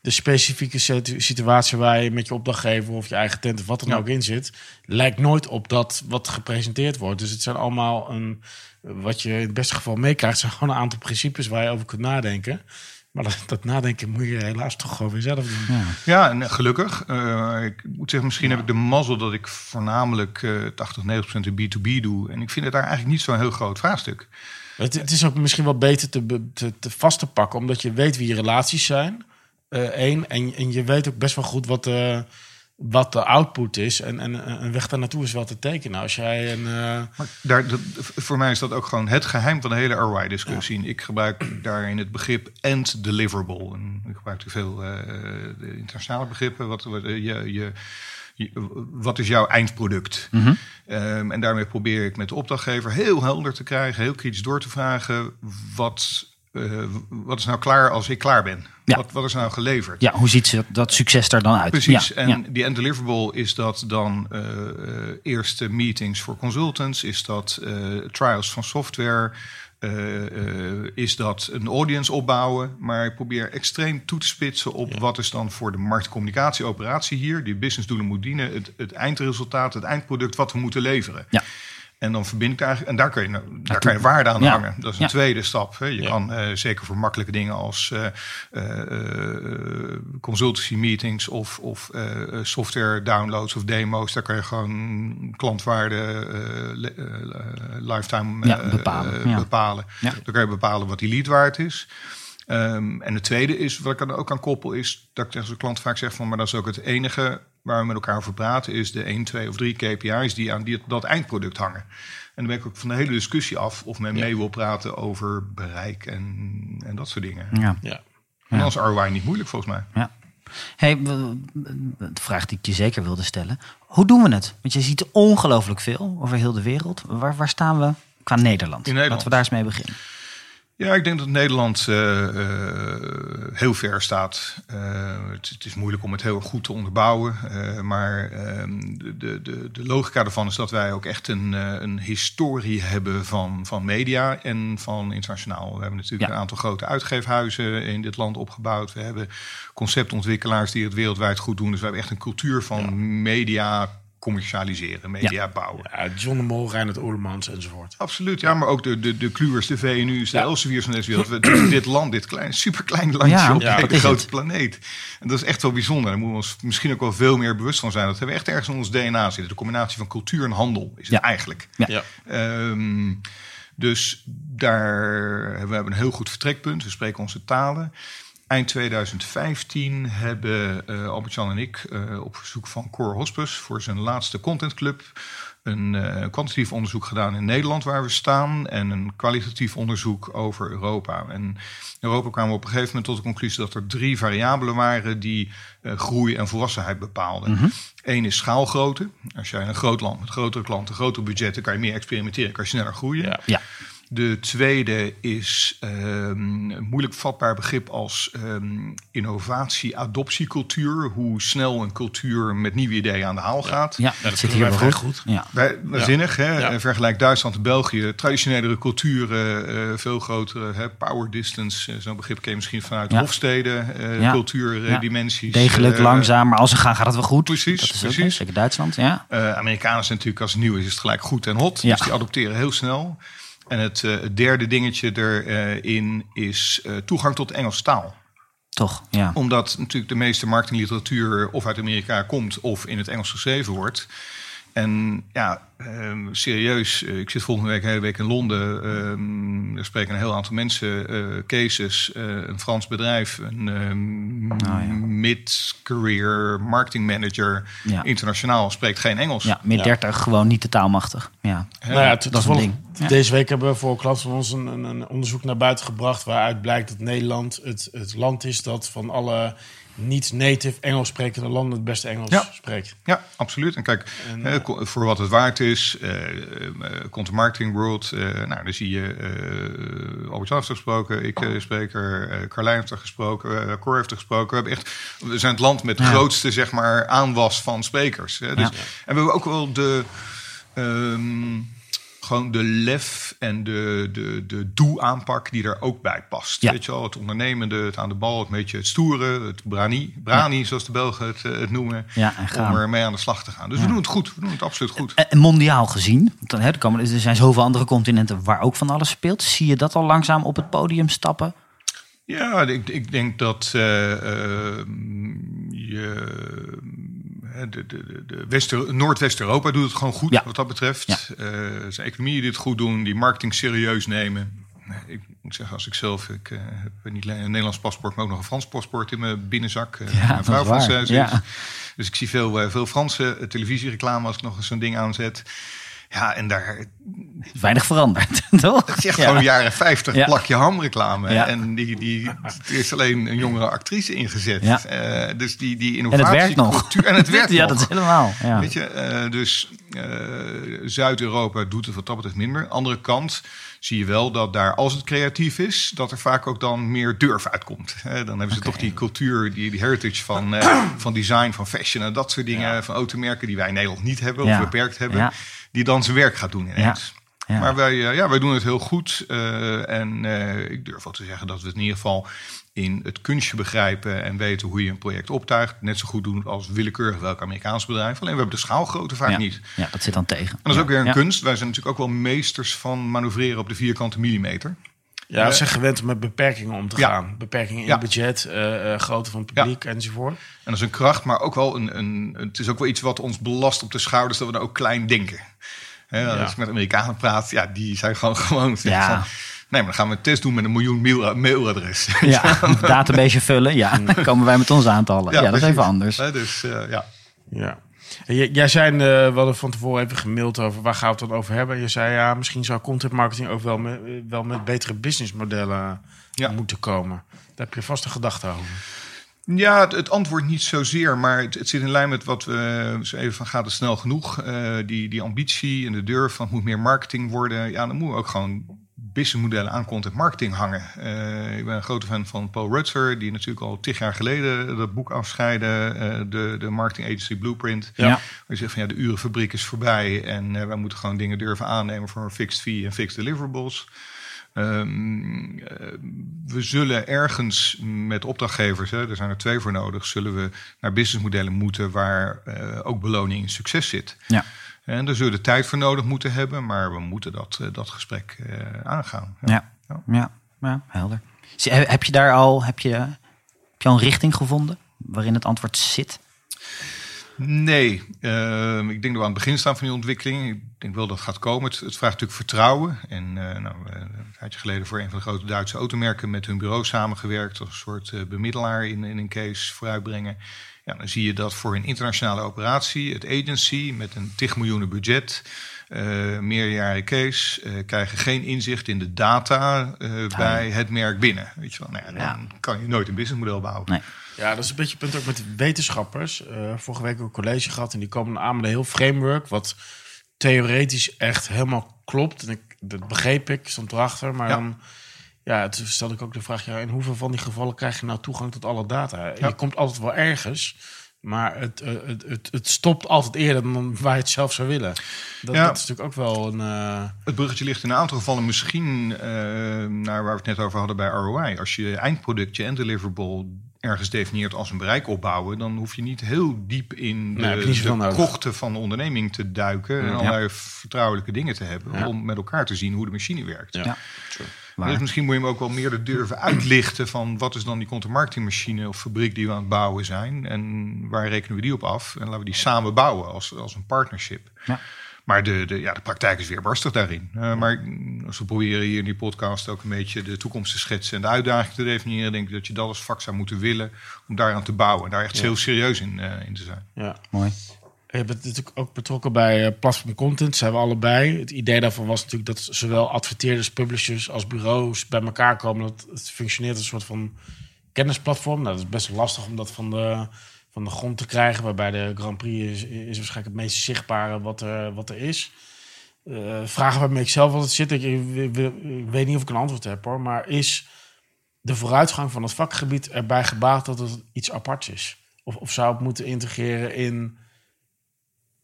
de specifieke situ- situatie waar je met je opdrachtgever... of je eigen tent of wat er Ja. nou ook in zit... lijkt nooit op dat wat gepresenteerd wordt. Dus het zijn allemaal een... Wat je in het beste geval meekrijgt... zijn gewoon een aantal principes waar je over kunt nadenken. Maar dat, dat nadenken moet je helaas toch gewoon weer zelf doen. Ja. Ja, en gelukkig. Eh, ik moet zeggen, misschien heb ik de mazzel dat ik voornamelijk eh 80, 90 procent in B2B doe. En ik vind het daar eigenlijk niet zo'n heel groot vraagstuk. Het, het is ook misschien wel beter te, te, te vast te pakken, omdat je weet wie je relaties zijn. Eén. en, en je weet ook best wel goed wat de, wat de output is. En, en een weg daar naartoe is wel te tekenen. Als jij een. eh, Maar daar, dat, voor mij is dat ook gewoon het geheim van de hele ROI-discussie. Ik gebruik daarin het begrip end deliverable. En ik gebruik veel eh, de internationale begrippen. Wat, wat, eh, je, je, wat is jouw eindproduct? Ehm, en daarmee probeer ik met de opdrachtgever heel helder te krijgen, heel kritisch door te vragen. Wat, eh, wat is nou klaar als ik klaar ben? Ja. Wat, wat is nou geleverd? ja, hoe ziet dat succes er dan uit? Precies. Ja, en ja. die end deliverable is dat dan eh, eh, eerste meetings voor consultants, is dat trials van software, is dat een audience opbouwen. Maar ik probeer extreem toe te spitsen op wat is dan voor de marktcommunicatieoperatie hier, die businessdoelen moet dienen, het, het eindresultaat, het eindproduct wat we moeten leveren. Ja. En dan verbind ik daar, en daar kun je, daar kan je waarde aan Ja. hangen. Dat is een Ja. tweede stap. Hè. Je Ja. kan eh, zeker voor makkelijke dingen als eh, eh, consultancy meetings of, of software downloads of demo's, daar kan je gewoon klantwaarde lifetime bepalen. Ja. bepalen. Dan kan je bepalen wat die lead waard is. Ehm, en het tweede is, wat ik er ook aan koppel, is dat ik tegen de klant vaak zeg van, maar dat is ook het enige waar we met elkaar over praten, is de 1, 2 of 3 KPI's die aan die, dat eindproduct hangen. En dan ben ik ook van de hele discussie af of men mee wil praten over bereik en, en dat soort dingen. Ja. Ja. En dan is ROI niet moeilijk volgens mij. Ja. Hey, de vraag die ik je zeker wilde stellen. Hoe doen we het? Want je ziet ongelooflijk veel over heel de wereld. Waar, waar staan we qua Nederland? In Nederland. Laten we daar eens mee beginnen. Ja, ik denk dat Nederland eh, eh, heel ver staat. Eh, het, het is moeilijk om het heel goed te onderbouwen. maar ehm, de, de, de, logica ervan is dat wij ook echt een, een historie hebben van, van media en van internationaal. We hebben natuurlijk Ja. een aantal grote uitgeefhuizen in dit land opgebouwd. We hebben conceptontwikkelaars die het wereldwijd goed doen. Dus we hebben echt een cultuur van media commercialiseren, media bouwen. Ja, John de Mol, Reinhard Oerlemans enzovoort. Absoluut, ja, maar ook de, de, de Kluwers, de VNU's, de Elsevier's van deze wereld. We- dit land, dit klein, superklein landje Ja, op ja, hele is grote het. planeet. En dat is echt wel bijzonder. Daar moeten we ons misschien ook wel veel meer bewust van zijn. Dat hebben we echt ergens in ons DNA zitten. De combinatie van cultuur en handel is het Ja. eigenlijk. Ja. Ja. Ehm, dus daar we hebben een heel goed vertrekpunt. We spreken onze talen. Eind 2015 hebben eh Albert-Jan en ik eh, op verzoek van Core Hospes voor zijn laatste contentclub een eh, kwantitatief onderzoek gedaan in Nederland waar we staan en een kwalitatief onderzoek over Europa. En in Europa kwamen we op een gegeven moment tot de conclusie dat er drie variabelen waren die groei en volwassenheid bepaalden. Eén is schaalgrootte. Als jij in een groot land met grotere klanten, grotere budgetten, kan je meer experimenteren, kan je sneller groeien. Ja. Ja. De tweede is ehm, een moeilijk vatbaar begrip als ehm, innovatie-adoptiecultuur. Hoe snel een cultuur met nieuwe ideeën aan de haal gaat. Ja, dat dat zit hier wel vrij goed. goed. Ja. Wij, waanzinnig, hè? Ja. Eh, Vergelijk Duitsland en België. Traditionelere culturen, eh, veel grotere. Hè? Power distance, eh, zo'n begrip ken je misschien vanuit Ja. Hofsteden. Ja. cultuurdimensies. Degelijk, langzaam, maar als ze gaan, gaat het wel goed. precies, Dat is precies. zeker Duitsland, ja. Eh, Amerikanen zijn natuurlijk als het nieuw is, is het gelijk goed en hot. Ja. Dus die adopteren heel snel. En het, eh, het derde dingetje erin is eh, toegang tot de Engelse taal. Toch, ja. Omdat natuurlijk de meeste marketingliteratuur of uit Amerika komt of in het Engels geschreven wordt. En ja, ehm, serieus, eh, ik zit volgende week een hele week in Londen. ehm er spreken een heel aantal mensen, eh, cases, eh, een Frans bedrijf, een ehm, Oh, ja. mid-career marketing manager, Ja. internationaal, spreekt geen Engels. Ja, mid 30 gewoon niet de taalmachtig. Ja. Nou ja, dat is een toevallig- ding. Deze week hebben we voor een klant van ons een, een, een onderzoek naar buiten gebracht... waaruit blijkt dat Nederland het, het land is dat van alle niet-native Engels sprekende landen het beste Engels Ja. spreekt. Ja, absoluut. En kijk, En, eh, eh, voor wat het waard is, eh eh, Content Marketing World, eh, nou, daar zie je eh Albert Jan heeft er gesproken, ik eh, spreek er, eh Carlijn heeft er gesproken, eh Cor heeft er gesproken. We, hebben echt, we zijn het land met de Ja. grootste zeg maar, aanwas van sprekers. Hè. Dus, Ja. En we hebben ook wel de... ehm, gewoon de lef en de, de, de doe-aanpak die er ook bij past. Ja. Weet je wel, het ondernemende, het aan de bal, het beetje het stoere, het brani, brani zoals de Belgen het, eh, het noemen. Ja. Om er mee aan de slag te gaan. Dus we doen het goed. We doen het absoluut goed. En en mondiaal gezien, dan, hè, er, komen, er zijn zoveel andere continenten waar ook van alles speelt. Zie je dat al langzaam op het podium stappen? Ja, ik, ik denk dat eh, eh, je, de, de, de- Wester, Noordwest-Europa doet het gewoon goed Ja. wat dat betreft. Ja. Eh, zijn economieën die het goed doen, die marketing serieus nemen. Ik moet zeggen, als ik zelf, ik eh, heb niet alleen een Nederlands paspoort, maar ook nog een Frans paspoort in mijn binnenzak. Eh, Ja, mijn vrouw. Ja. Dus ik zie veel, eh, veel Franse eh, televisiereclame als ik nog eens zo'n ding aanzet. Ja, en daar Weinig veranderd, toch? het is echt Ja. gewoon jaren 50 Ja. plakje hamreclame. Ja. En die, die, er is alleen een jongere actrice ingezet. Eh, dus die, die En innovatie. het werkt nog. En het werkt ja, nog. dat is helemaal. Ja. Weet je, eh, dus eh, Zuid-Europa doet het wat dat betreft minder. Andere kant zie je wel dat daar, als het creatief is, dat er vaak ook dan meer durf uitkomt. Dan hebben ze toch die cultuur, die, die heritage van, van design, van fashion en dat soort dingen, van automerken die wij in Nederland niet hebben of beperkt hebben, Ja. Die dan zijn werk gaat doen ineens. Ja. Maar wij, ja, wij doen het heel goed. en ik durf wel te zeggen dat we het in ieder geval in het kunstje begrijpen en weten hoe je een project optuigt. Net zo goed doen als willekeurig welk Amerikaans bedrijf. Alleen we hebben de schaalgrootte vaak niet. Ja, dat zit dan tegen. En dat is ook weer een kunst. Wij zijn natuurlijk ook wel meesters van manoeuvreren op de vierkante millimeter. Ja, ze zijn gewend om met beperkingen om te gaan. Beperkingen in budget, uh, grootte van het publiek enzovoort. En dat is een kracht, maar ook wel een, een, het is ook wel iets wat ons belast op de schouders, dat we dan ook klein denken. als ik met Amerikanen praat, ja, die zijn gewoon gewoon. Ja. Nee, maar dan gaan we een test doen met een miljoen mail, mailadres. Ja, database vullen. Ja, dan komen wij met onze aantallen. Ja, dat is even anders. dus uh, ja. Ja. Jij zei, uh, we hadden van tevoren even gemaild over waar gaan we het dan over hebben. Je zei ja, misschien zou content marketing ook wel met, wel met betere businessmodellen ja. moeten komen. Daar heb je vast een gedachte over. Ja, het, het, antwoord niet zozeer, maar het, het, zit in lijn met wat we zo even van gaat het snel genoeg. Uh, die, die ambitie en de durf van het moet meer marketing worden. Ja, dan moeten we ook gewoon businessmodellen aan content marketing hangen. Uh, ik ben een grote fan van Paul Rutzer, die natuurlijk al tig jaar geleden dat boek afscheidde, uh, de, de marketing agency Blueprint. Ja. Waar je zegt van ja, de urenfabriek is voorbij en uh, wij moeten gewoon dingen durven aannemen voor een fixed fee en fixed deliverables. Um, we zullen ergens met opdrachtgevers, hè, er zijn er twee voor nodig, zullen we naar businessmodellen moeten waar ook beloning in succes zit. Ja. En daar zullen we tijd voor nodig moeten hebben, maar we moeten dat, eh, dat gesprek uh, aangaan. Ja. Ja. ja. ja, helder. Heb je daar al, heb je, heb je al een richting gevonden waarin het antwoord zit? Nee, uh, ik denk dat we aan het begin staan van die ontwikkeling. Ik denk wel dat het gaat komen. Het, het vraagt natuurlijk vertrouwen. En uh, nou, een tijdje geleden voor een van de grote Duitse automerken met hun bureau samengewerkt. Als een soort bemiddelaar in, in een case vooruitbrengen. Ja, dan zie je dat voor een internationale operatie, het agency met een tig miljoenen budget, uh, meerjaren case, uh, krijgen geen inzicht in de data uh, bij het merk binnen. Weet je wel, nou ja, dan ja. kan je nooit een businessmodel bouwen. Nee. Ja, dat is een beetje het punt ook met wetenschappers. vorige week ook een college gehad en die komen aan met een heel framework wat theoretisch echt helemaal klopt. En ik, dat begreep ik, stond erachter, maar ja. dan ja, toen stelde ik ook de vraag: ja, in hoeveel van die gevallen krijg je nou toegang tot alle data? Je komt altijd wel ergens. Maar het, eh, het, het, het, stopt altijd eerder dan waar je het zelf zou willen. Dat, ja. dat is natuurlijk ook wel een. Uh... Het bruggetje ligt in een aantal gevallen misschien uh, naar waar we het net over hadden bij ROI. Als je eindproduct, je deliverable ergens definieert als een bereik opbouwen, dan hoef je niet heel diep in de, nee, de krochten van de onderneming te duiken en allerlei vertrouwelijke dingen te hebben om met elkaar te zien hoe de machine werkt. Ja. Dus misschien moet je hem ook wel meer durven uitlichten van wat is dan die content marketingmachine of fabriek die we aan het bouwen zijn en waar rekenen we die op af en laten we die samen bouwen als, als een partnership. Ja. Maar de, de, ja, de praktijk is weer barstig daarin. Uh, maar als we proberen hier in die podcast ook een beetje de toekomst te schetsen en de uitdaging te definiëren, denk ik dat je dat als vak zou moeten willen om daaraan te bouwen en daar echt heel serieus in, uh, in te zijn. Ja, mooi. Je bent natuurlijk ook betrokken bij uh, Platform Content. Zijn we allebei. Het idee daarvan was natuurlijk dat zowel adverteerders, publishers als bureaus bij elkaar komen. Dat het functioneert als een soort van kennisplatform. Nou, dat is best lastig om dat van de, van de grond te krijgen. Waarbij de Grand Prix is, waarschijnlijk het meest zichtbare wat er, wat er is. Uh, vragen waarmee ik zelf altijd zit. Ik, weet niet of ik een antwoord heb hoor. Maar is de vooruitgang van het vakgebied erbij gebaat dat het iets aparts is? Of, of zou het moeten integreren in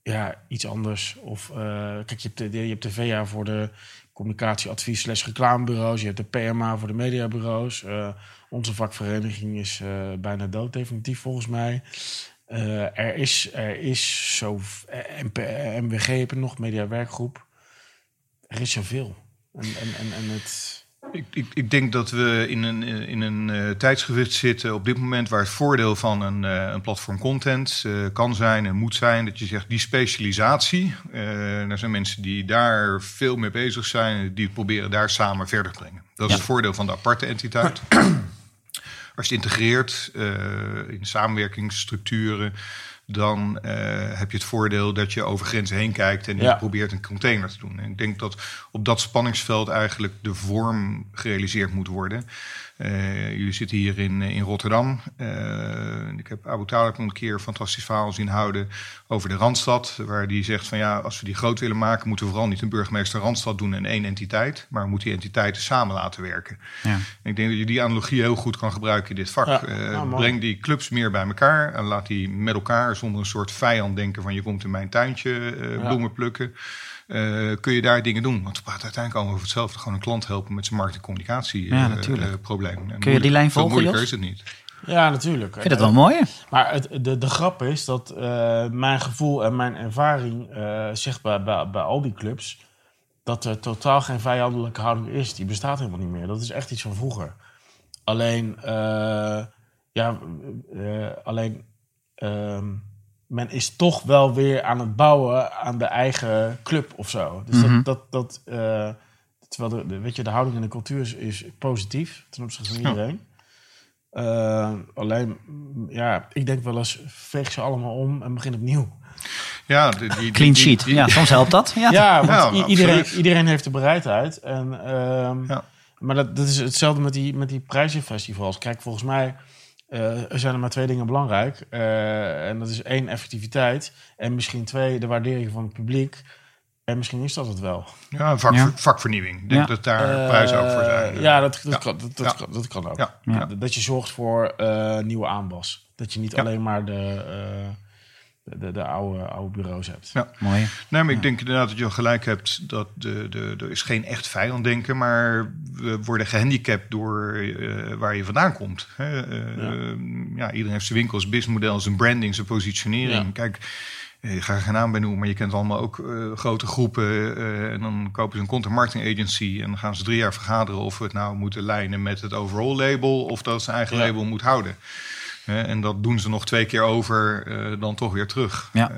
ja, iets anders. Of uh, kijk, je hebt, de, je hebt de VA voor de communicatieadvies slash reclamebureaus. Je hebt de PMA voor de mediabureaus. Uh, onze vakvereniging is uh, bijna dood, definitief volgens mij. er, is, er is zo... MWG heb nog, mediawerkgroep. Er is zoveel. En, en, en, en het... Ik, ik, ik, denk dat we in een, in een uh, tijdsgewicht zitten op dit moment waar het voordeel van een, uh, een platform content uh, kan zijn en moet zijn. Dat je zegt die specialisatie. er zijn mensen die daar veel mee bezig zijn, die proberen daar samen verder te brengen. Dat is het voordeel van de aparte entiteit. Als je het integreert in samenwerkingsstructuren dan uh, heb je het voordeel dat je over grenzen heen kijkt en je probeert een container te doen. En ik denk dat op dat spanningsveld eigenlijk de vorm gerealiseerd moet worden. Uh, jullie zitten hier in, in Rotterdam. Uh, ik heb Abu Talib een keer een fantastisch verhaal zien houden over de Randstad. Waar die zegt van ja, als we die groot willen maken, moeten we vooral niet een burgemeester Randstad doen en één entiteit. Maar we moeten die entiteiten samen laten werken. Ja. Ik denk dat je die analogie heel goed kan gebruiken in dit vak. Ja. Uh, breng die clubs meer bij elkaar en laat die met elkaar zonder een soort vijand denken van je komt in mijn tuintje bloemen plukken. Eh, kun je daar dingen doen. Want we praten uiteindelijk allemaal over hetzelfde. Gewoon een klant helpen met zijn markt- en communicatie Ja, eh, natuurlijk. eh, Kun je die lijn veel volgen, moeilijker Jos? is het niet. Ja, natuurlijk. Ik vind het wel mooi. hè? Maar het, de, de grap is dat eh, mijn gevoel en mijn ervaring eh, zegt bij, bij, bij al die clubs dat er totaal geen vijandelijke houding is. Die bestaat helemaal niet meer. Dat is echt iets van vroeger. Alleen, eh, ja, eh, alleen ehm, men is toch wel weer aan het bouwen aan de eigen club of zo. Dus Mhm. dat, dat, dat eh, terwijl de, de, weet je, de houding en de cultuur is, is positief ten opzichte van Ja. iedereen. Eh, alleen, ja, ik denk wel eens, veeg ze allemaal om en begin opnieuw. Ja, die, die- Clean die- sheet. die- Ja, soms helpt dat. Ja. Ja, want Ja, absoluut. iedereen, iedereen heeft de bereidheid. En, ehm, Ja. Maar dat, dat is hetzelfde met die, met die prijzenfestivals. Kijk, volgens mij eh, er zijn er maar twee dingen belangrijk. Eh, en dat is één, effectiviteit. En misschien twee, de waardering van het publiek. En misschien is dat het wel. Ja, vak, Ja. vakvernieuwing. Ik denk Ja. dat daar Eh, prijzen ook voor zijn. Ja, dat, dat, Ja. Kan, dat, dat, Ja. kan, dat kan ook. Ja. Ja. Dat- je zorgt voor eh, nieuwe aanwas. Dat je niet Ja. alleen maar de, eh, de, de, de oude, oude bureaus hebt. Ja. Mooi. Nee, maar ik denk inderdaad dat je wel gelijk hebt dat de, de, er is geen echt vijand denken, maar we worden gehandicapt door eh, waar je vandaan komt. Hè? Eh, Ja. ja. iedereen heeft zijn winkels, businessmodel, zijn branding, zijn positionering. Ja. Kijk, eh, ik ga er geen naam bij noemen, maar je kent allemaal ook eh, grote groepen. eh, en dan kopen ze een content marketing agency en dan gaan ze drie jaar vergaderen of we het nou moeten lijnen met het overall label of dat zijn eigen Ja. label moet houden. Hè, en dat doen ze nog twee keer over, eh, dan toch weer terug. Ja. Eh,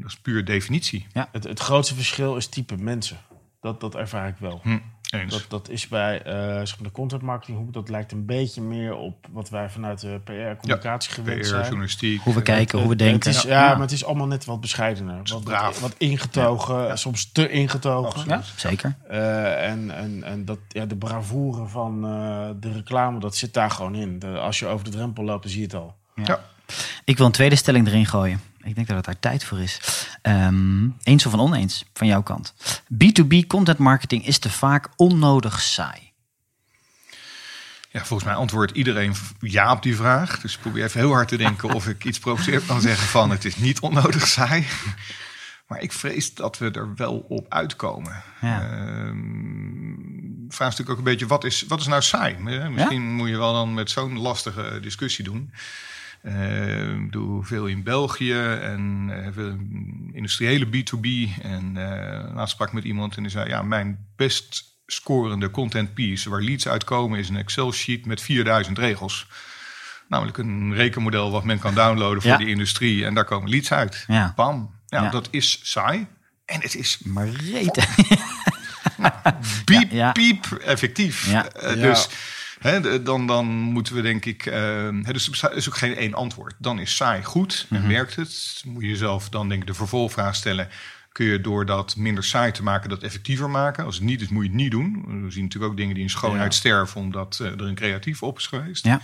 dat is puur definitie. Het, het grootste verschil is type mensen. Dat, dat ervaar ik wel. Hm, eens. Dat, dat is bij eh, zeg maar de content marketinghoek. Dat lijkt een beetje meer op wat wij vanuit de PR-communicatie gewend PR, zijn. journalistiek. Hoe we kijken, hoe we denken. Is, ja, maar het is allemaal net wat bescheidener. Wat, braaf. wat, ingetogen, soms te ingetogen. Ja, zeker. Eh, en en, en dat, ja, de bravoure van eh, de reclame, dat zit daar gewoon in. De- als je over de drempel loopt, dan zie je het al. Ja. Ik wil een tweede stelling erin gooien. Ik denk dat het daar tijd voor is. Ehm, eens of een oneens van jouw kant. B2B content marketing is te vaak onnodig saai. ja, volgens mij antwoordt iedereen ja op die vraag. Dus ik probeer even heel hard te denken of ik iets provoceerd kan zeggen van het is niet onnodig saai. Maar ik vrees dat we er wel op uitkomen. Ja. Ehm, vraag natuurlijk ook een beetje, wat is, wat is nou saai? Eh, Misschien moet je wel dan met zo'n lastige discussie doen. Eh, ik doe veel in België en eh, veel in industriële B2B. En eh laatst sprak ik met iemand en die zei... ja, mijn best scorende content piece waar leads uitkomen... is een Excel-sheet met 4000 regels. Namelijk een rekenmodel wat men kan downloaden voor Ja. de industrie. En daar komen leads uit. Ja. Bam. Ja, Ja. dat is saai. En het is Maar reten. piep, Ja, ja. piep effectief. Ja. Ja. Dus dan, dan moeten we denk ik... hè, dus er is ook geen één antwoord. Dan is saai goed en Mhm. werkt het. Moet je jezelf dan denk ik de vervolgvraag stellen... kun je door dat minder saai te maken dat effectiever maken? Als het niet is, moet je het niet doen. We zien natuurlijk ook dingen die in schoonheid Ja. sterven... omdat eh, er een creatief op is geweest. Ja.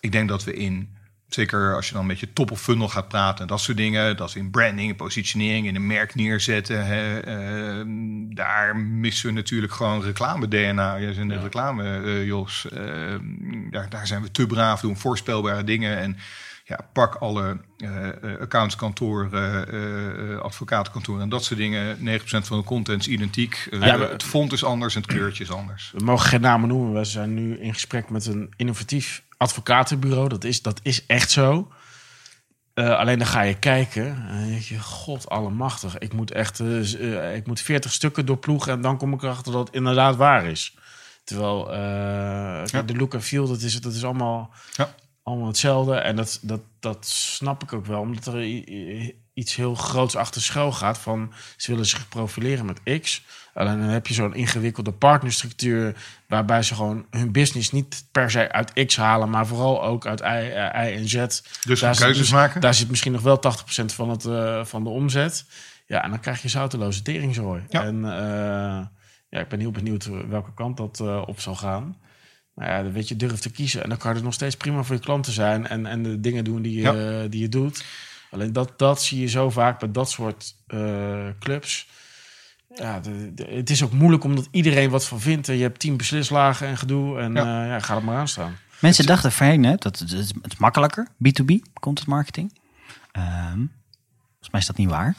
Ik denk dat we in, zeker als je dan met je top of funnel gaat praten en dat soort dingen, dat is in branding, in positionering, in een merk neerzetten. Hè, ehm, daar missen we natuurlijk gewoon reclame-DNA. Jij net Ja. reclame, eh, Jos. Ehm, daar, daar zijn we te braaf, doen voorspelbare dingen. En ja, pak alle eh eh, accountskantoren, advocatenkantoren en dat soort dingen. 9% van de content is identiek. Ja, het font is anders en het kleurtje is anders. We mogen geen namen noemen. We zijn nu in gesprek met een innovatief advocatenbureau. Dat is, dat is echt zo. Eh, alleen dan ga je kijken en denk je, god allemachtig. Ik moet echt eh, eh, ik moet 40 stukken doorploegen en dan kom ik erachter dat het inderdaad waar is. Terwijl de look en feel, dat is, dat is allemaal, Ja. allemaal hetzelfde. En dat, dat, dat snap ik ook wel, omdat er iets heel groots achter schuil gaat. Van ze willen zich profileren met X. Alleen dan heb je zo'n ingewikkelde partnerstructuur. waarbij ze gewoon hun business niet per se uit X halen, maar vooral ook uit Y, eh, Y en Z. Dus Daar keuzes zit, maken. Daar zit misschien nog wel 80% van, het, eh, van de omzet. Ja, en dan krijg je zouteloze teringzooi. Ja. En eh, ja, ik ben heel benieuwd welke kant dat op zal gaan. Maar ja, dan weet je, durf te kiezen. En dan kan er nog steeds prima voor je klanten zijn. En, en de dingen doen die je, Ja. die je doet. Alleen dat, dat zie je zo vaak bij dat soort clubs. Ja, de- de- het is ook moeilijk omdat iedereen wat van vindt. En je hebt tien beslislagen en gedoe. En Ja. ja, ja ga er maar aan staan. Mensen dachten voorheen, hè, dat het, het is- het is makkelijker, B2B, content marketing. Ehm volgens mij is dat niet waar.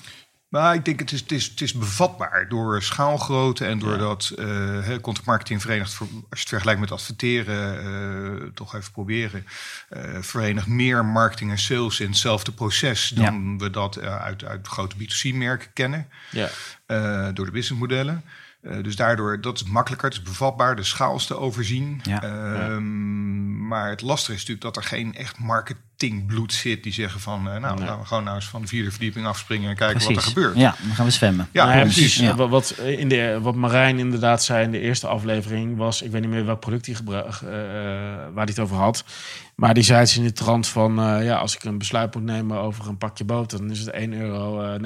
Maar ik denk het is, het is, het is bevatbaar door schaalgrootte en doordat uh, content marketing verenigt, als je het vergelijkt met adverteren, uh, toch even proberen, uh, verenigt meer marketing en sales in hetzelfde proces dan we dat uit, uit grote B2C-merken kennen. Ja. door de businessmodellen. Uh, dus daardoor, dat is makkelijker, het is bevatbaar, de schaal te overzien. Ja. Ehm, maar het lastige is natuurlijk dat er geen echt marketingbloed zit die zeggen van, uh, nou, laten we gewoon nou eens van de vierde verdieping afspringen en kijken wat er gebeurt. Ja, dan gaan we zwemmen. Ja, ja precies. Wat, in de, wat Marijn inderdaad zei in de eerste aflevering was, ik weet niet meer welk product hij gebruikt, uh, waar hij het over had. Maar die zei het in de trant van, ja, als ik een besluit moet nemen over een pakje boter, dan is het 1,79 euro.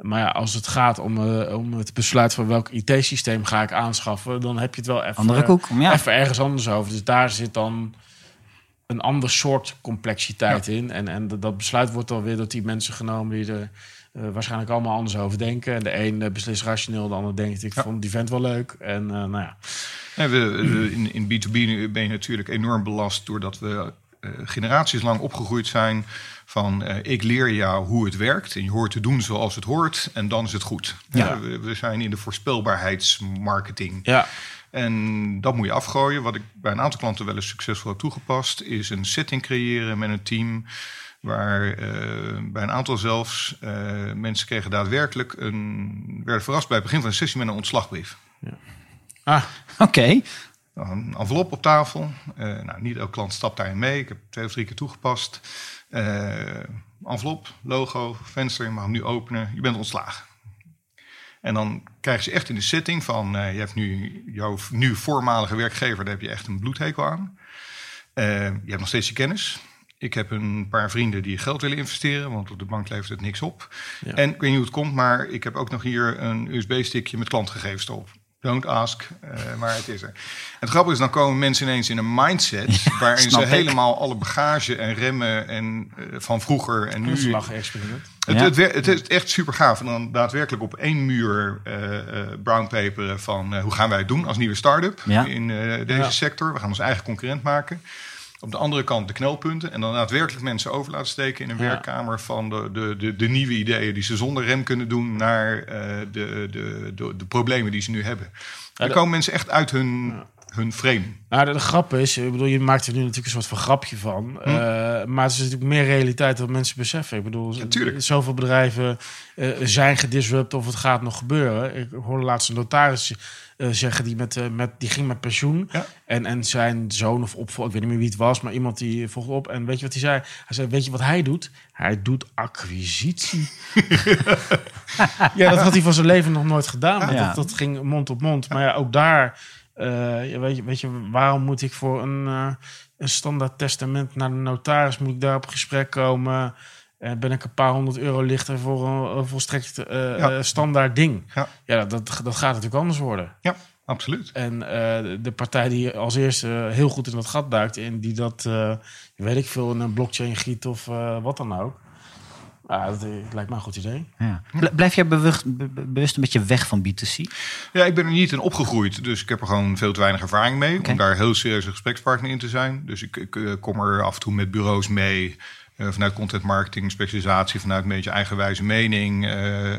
Maar ja, als het gaat om, uh, om het besluit van welk IT-systeem ga ik aanschaffen, dan heb je het wel even, Andere koek, ja. even ergens anders over. Dus daar zit dan een ander soort complexiteit in. En, en dat besluit wordt dan weer door die mensen genomen die er uh, waarschijnlijk allemaal anders over denken. En de een uh, beslist rationeel, de ander denkt ik vond die vent wel leuk. En nou ja. we, in, in B2B ben je natuurlijk enorm belast doordat we generaties lang opgegroeid zijn van uh, ik leer jou hoe het werkt en je hoort te doen zoals het hoort en dan is het goed. Ja. we, we, zijn in de voorspelbaarheidsmarketing. Ja. En dat moet je afgooien. Wat ik bij een aantal klanten wel eens succesvol heb toegepast, is een setting creëren met een team. Waar uh, bij een aantal zelfs mensen kregen daadwerkelijk een. werden verrast bij het begin van een sessie met een ontslagbrief. Ja. Ah, oké. Een envelop op tafel. Uh, nou, niet elke klant stapt daarin mee. Ik heb twee of drie keer toegepast. Uh, envelop, logo, venster, je mag hem nu openen. Je bent ontslagen. En dan krijgen ze echt in de setting van... Uh, je hebt nu jouw nu voormalige werkgever, daar heb je echt een bloedhekel aan. Je hebt nog steeds je kennis. Ik heb een paar vrienden die geld willen investeren, want op de bank levert het niks op. En ik weet niet hoe het komt, maar ik heb ook nog hier een USB-stickje met klantgegevens erop. Don't ask, uh, maar het is er. Het grappige is, dan komen mensen ineens in een mindset... waarin ze helemaal alle bagage en remmen en, uh, van vroeger en nu... Een experiment. Het, het, het, het, is echt super gaaf. En dan daadwerkelijk op één muur uh, brownpaperen van... hoe gaan wij het doen als nieuwe start-up ja. in deze sector. We gaan ons eigen concurrent maken. Op de andere kant de knelpunten. En dan daadwerkelijk mensen over laten steken in een werkkamer van de, de, de, de, nieuwe ideeën die ze zonder rem kunnen doen naar uh, de, de, de, de, problemen die ze nu hebben. Ja, Dan komen mensen echt uit hun, hun frame. Nou, de, de, grap is, ik bedoel, je maakt er nu natuurlijk een soort van grapje van. Hm. Uh, maar het is natuurlijk meer realiteit dan mensen beseffen. Ik bedoel, zoveel bedrijven uh, zijn gedisrupt of het gaat nog gebeuren. Ik hoorde laatst een notaris uh, zeggen die, met, uh, met, die ging met pensioen. Ja. En, en zijn zoon of opvolger, ik weet niet meer wie het was, maar iemand die volgde op. En weet je wat hij zei? Hij zei: Weet je wat hij doet? Hij doet acquisitie. ja, dat had hij van zijn leven nog nooit gedaan. Ja. Dat, dat, ging mond op mond. Maar ja, ook daar, uh, weet, je, weet je, waarom moet ik voor een, een standaard testament naar de notaris? Moet ik daar op gesprek komen? En ben ik een paar honderd euro lichter voor een, volstrekt uh, ja. standaard ding. Ja, ja dat, dat gaat natuurlijk anders worden. Ja, absoluut. En uh, de partij die als eerste heel goed in dat gat duikt... en die dat, uh, weet ik veel, in een blockchain giet of wat dan ook... Ja, dat lijkt me een goed idee. Ja. Blijf jij bewust, bewust een beetje weg van B2C? Ja, ik ben er niet in opgegroeid. Dus ik heb er gewoon veel te weinig ervaring mee. Okay. Om daar heel serieus een gesprekspartner in te zijn. Dus ik, ik kom er af en toe met bureaus mee... Uh, vanuit content marketing, specialisatie, vanuit een beetje eigenwijze mening. Uh, uh,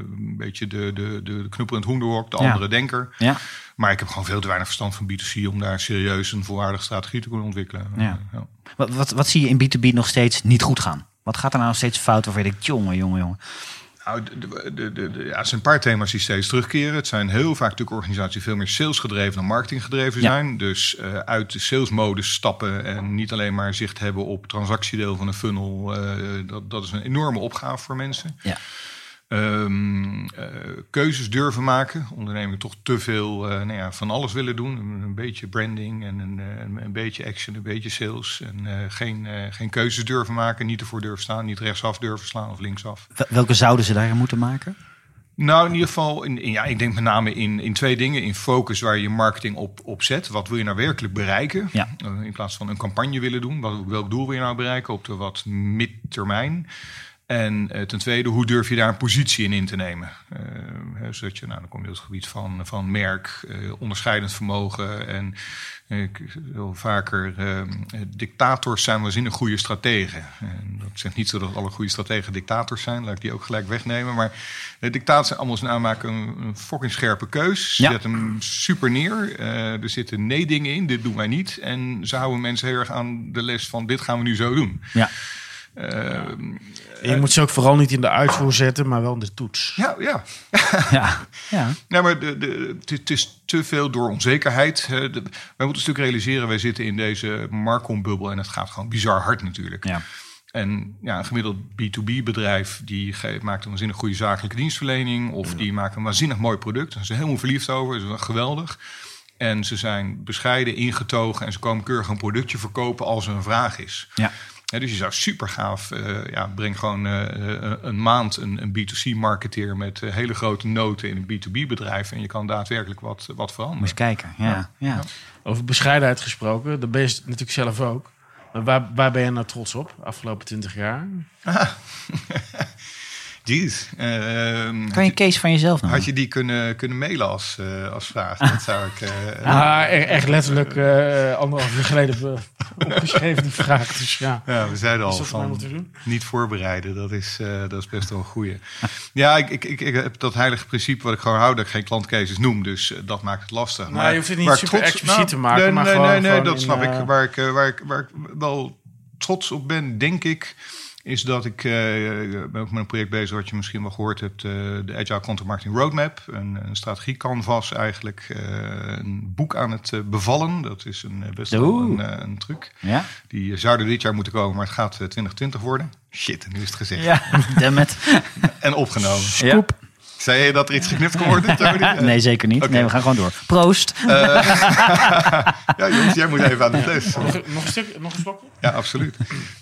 een beetje de, de, de in het hoenderhok, de ja. andere denker. Ja. Maar ik heb gewoon veel te weinig verstand van B2C om daar serieus een volwaardige strategie te kunnen ontwikkelen. Ja. ja. Wat, wat, wat zie je in B2B nog steeds niet goed gaan? Wat gaat er nou nog steeds fout waarvan je denkt, jongen, jongen, jongen. Nou, de, de, de, ja, het zijn een paar thema's die steeds terugkeren. Het zijn heel vaak natuurlijk organisaties die veel meer salesgedreven dan marketinggedreven zijn. Ja. Dus uh, uit de salesmodus stappen en niet alleen maar zicht hebben op transactiedeel van een funnel. Uh, dat, dat is een enorme opgave voor mensen. Ja. Um, uh, keuzes durven maken. Ondernemingen toch te veel uh, nou ja, van alles willen doen. Een, beetje branding en een, een, een, beetje action, een beetje sales. En uh, geen, geen keuzes durven maken. Niet ervoor durven staan. Niet rechtsaf durven slaan of linksaf. Welke zouden ze daarin moeten maken? Nou, in ieder geval, in, in, ja, ik denk met name in, in twee dingen. In focus waar je marketing op, op zet. Wat wil je nou werkelijk bereiken? Ja. in plaats van een campagne willen doen. Wat, welk doel wil je nou bereiken op de wat midtermijn? En uh, ten tweede, hoe durf je daar een positie in in te nemen? Uh, zodat je, nou, dan kom je op het gebied van, van merk, uh, onderscheidend vermogen. En ik wil vaker, dictators zijn waanzinnig goede strategen. En dat zegt niet zo dat alle goede strategen dictators zijn, laat ik die ook gelijk wegnemen. Maar de dictators zijn allemaal zijn aanmaken een, een fucking scherpe keus. Ja. Zet hem super neer. er zitten nee-dingen in, dit doen wij niet. En ze houden mensen heel erg aan de les van dit gaan we nu zo doen. Ja. Uh, je moet ze ook vooral niet in de uitvoer zetten, maar wel in de toets. Ja, ja. ja, ja. Nee, maar de, de, het is te veel door onzekerheid. wij moeten een stuk realiseren, wij zitten in deze Marcom-bubbel en het gaat gewoon bizar hard natuurlijk. Ja. En ja, een gemiddeld B2B bedrijf die maakt een waanzinnig goede zakelijke dienstverlening. Of die maakt een waanzinnig mooi product. Daar zijn ze helemaal verliefd over. Dat is geweldig. En ze zijn bescheiden, ingetogen en ze komen keurig een productje verkopen als er een vraag is. Ja dus je zou super gaaf, uh, ja, breng gewoon uh, een maand een, een B2C-marketeer met hele grote noten in een B2B-bedrijf en je kan daadwerkelijk wat, wat veranderen. Moet kijken, ja. ja. Over bescheidenheid gesproken, dat ben je natuurlijk zelf ook. Maar waar, waar ben je nou trots op, afgelopen twintig jaar? Jeez. Uh, kan je een case van jezelf noemen? Had je die kunnen, kunnen mailen als, uh, als vraag? Dat zou ik... Uh, ah, echt letterlijk uh, anderhalf uur geleden opgeschreven, die vraag. Dus ja. ja, we zeiden al van niet voorbereiden. Dat is, dat is best wel een goeie. ja, ik, ik, ik, ik, heb dat heilige principe wat ik gewoon hou, dat ik geen klantcases noem. Dus dat maakt het lastig. Nou, maar je hoeft het niet super trots, expliciet nou, te maken. Nee, maar nee, gewoon, nee, nee dat snap ik. Waar ik, waar, ik, waar ik wel trots op ben, denk ik is dat ik, uh, ben ook met een project bezig wat je misschien wel gehoord hebt, uh, de Agile Content Marketing Roadmap, een, een strategie canvas eigenlijk, uh, een boek aan het bevallen. Dat is een, best wel een, een, truc. Ja? Die zou er dit jaar moeten komen, maar het gaat 2020 worden. Shit, nu is het gezegd. Ja, damn it. en opgenomen. Scoop. Zei je dat er iets geknipt kon worden? nee, zeker niet. Nee, we gaan gewoon door. Proost. Uh, ja, jongens, jij moet even aan de fles. Nog, nog, een, stuk, nog een slokje? Ja, absoluut.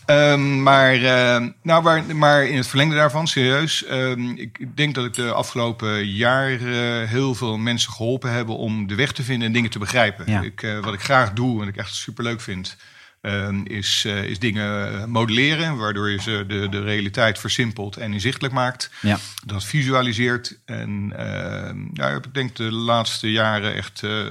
Um, maar, uh, nou, maar, maar in het verlengde daarvan, serieus. Um, ik denk dat ik de afgelopen jaren heel veel mensen geholpen hebben om de weg te vinden en dingen te begrijpen. Ja. Ik, uh, wat ik graag doe en ik echt super leuk vind Ehm, is, uh, is dingen modelleren, waardoor je ze de, de realiteit versimpelt en inzichtelijk maakt. Ja. Dat visualiseert. En uh, ja, ik denk de laatste jaren echt uh,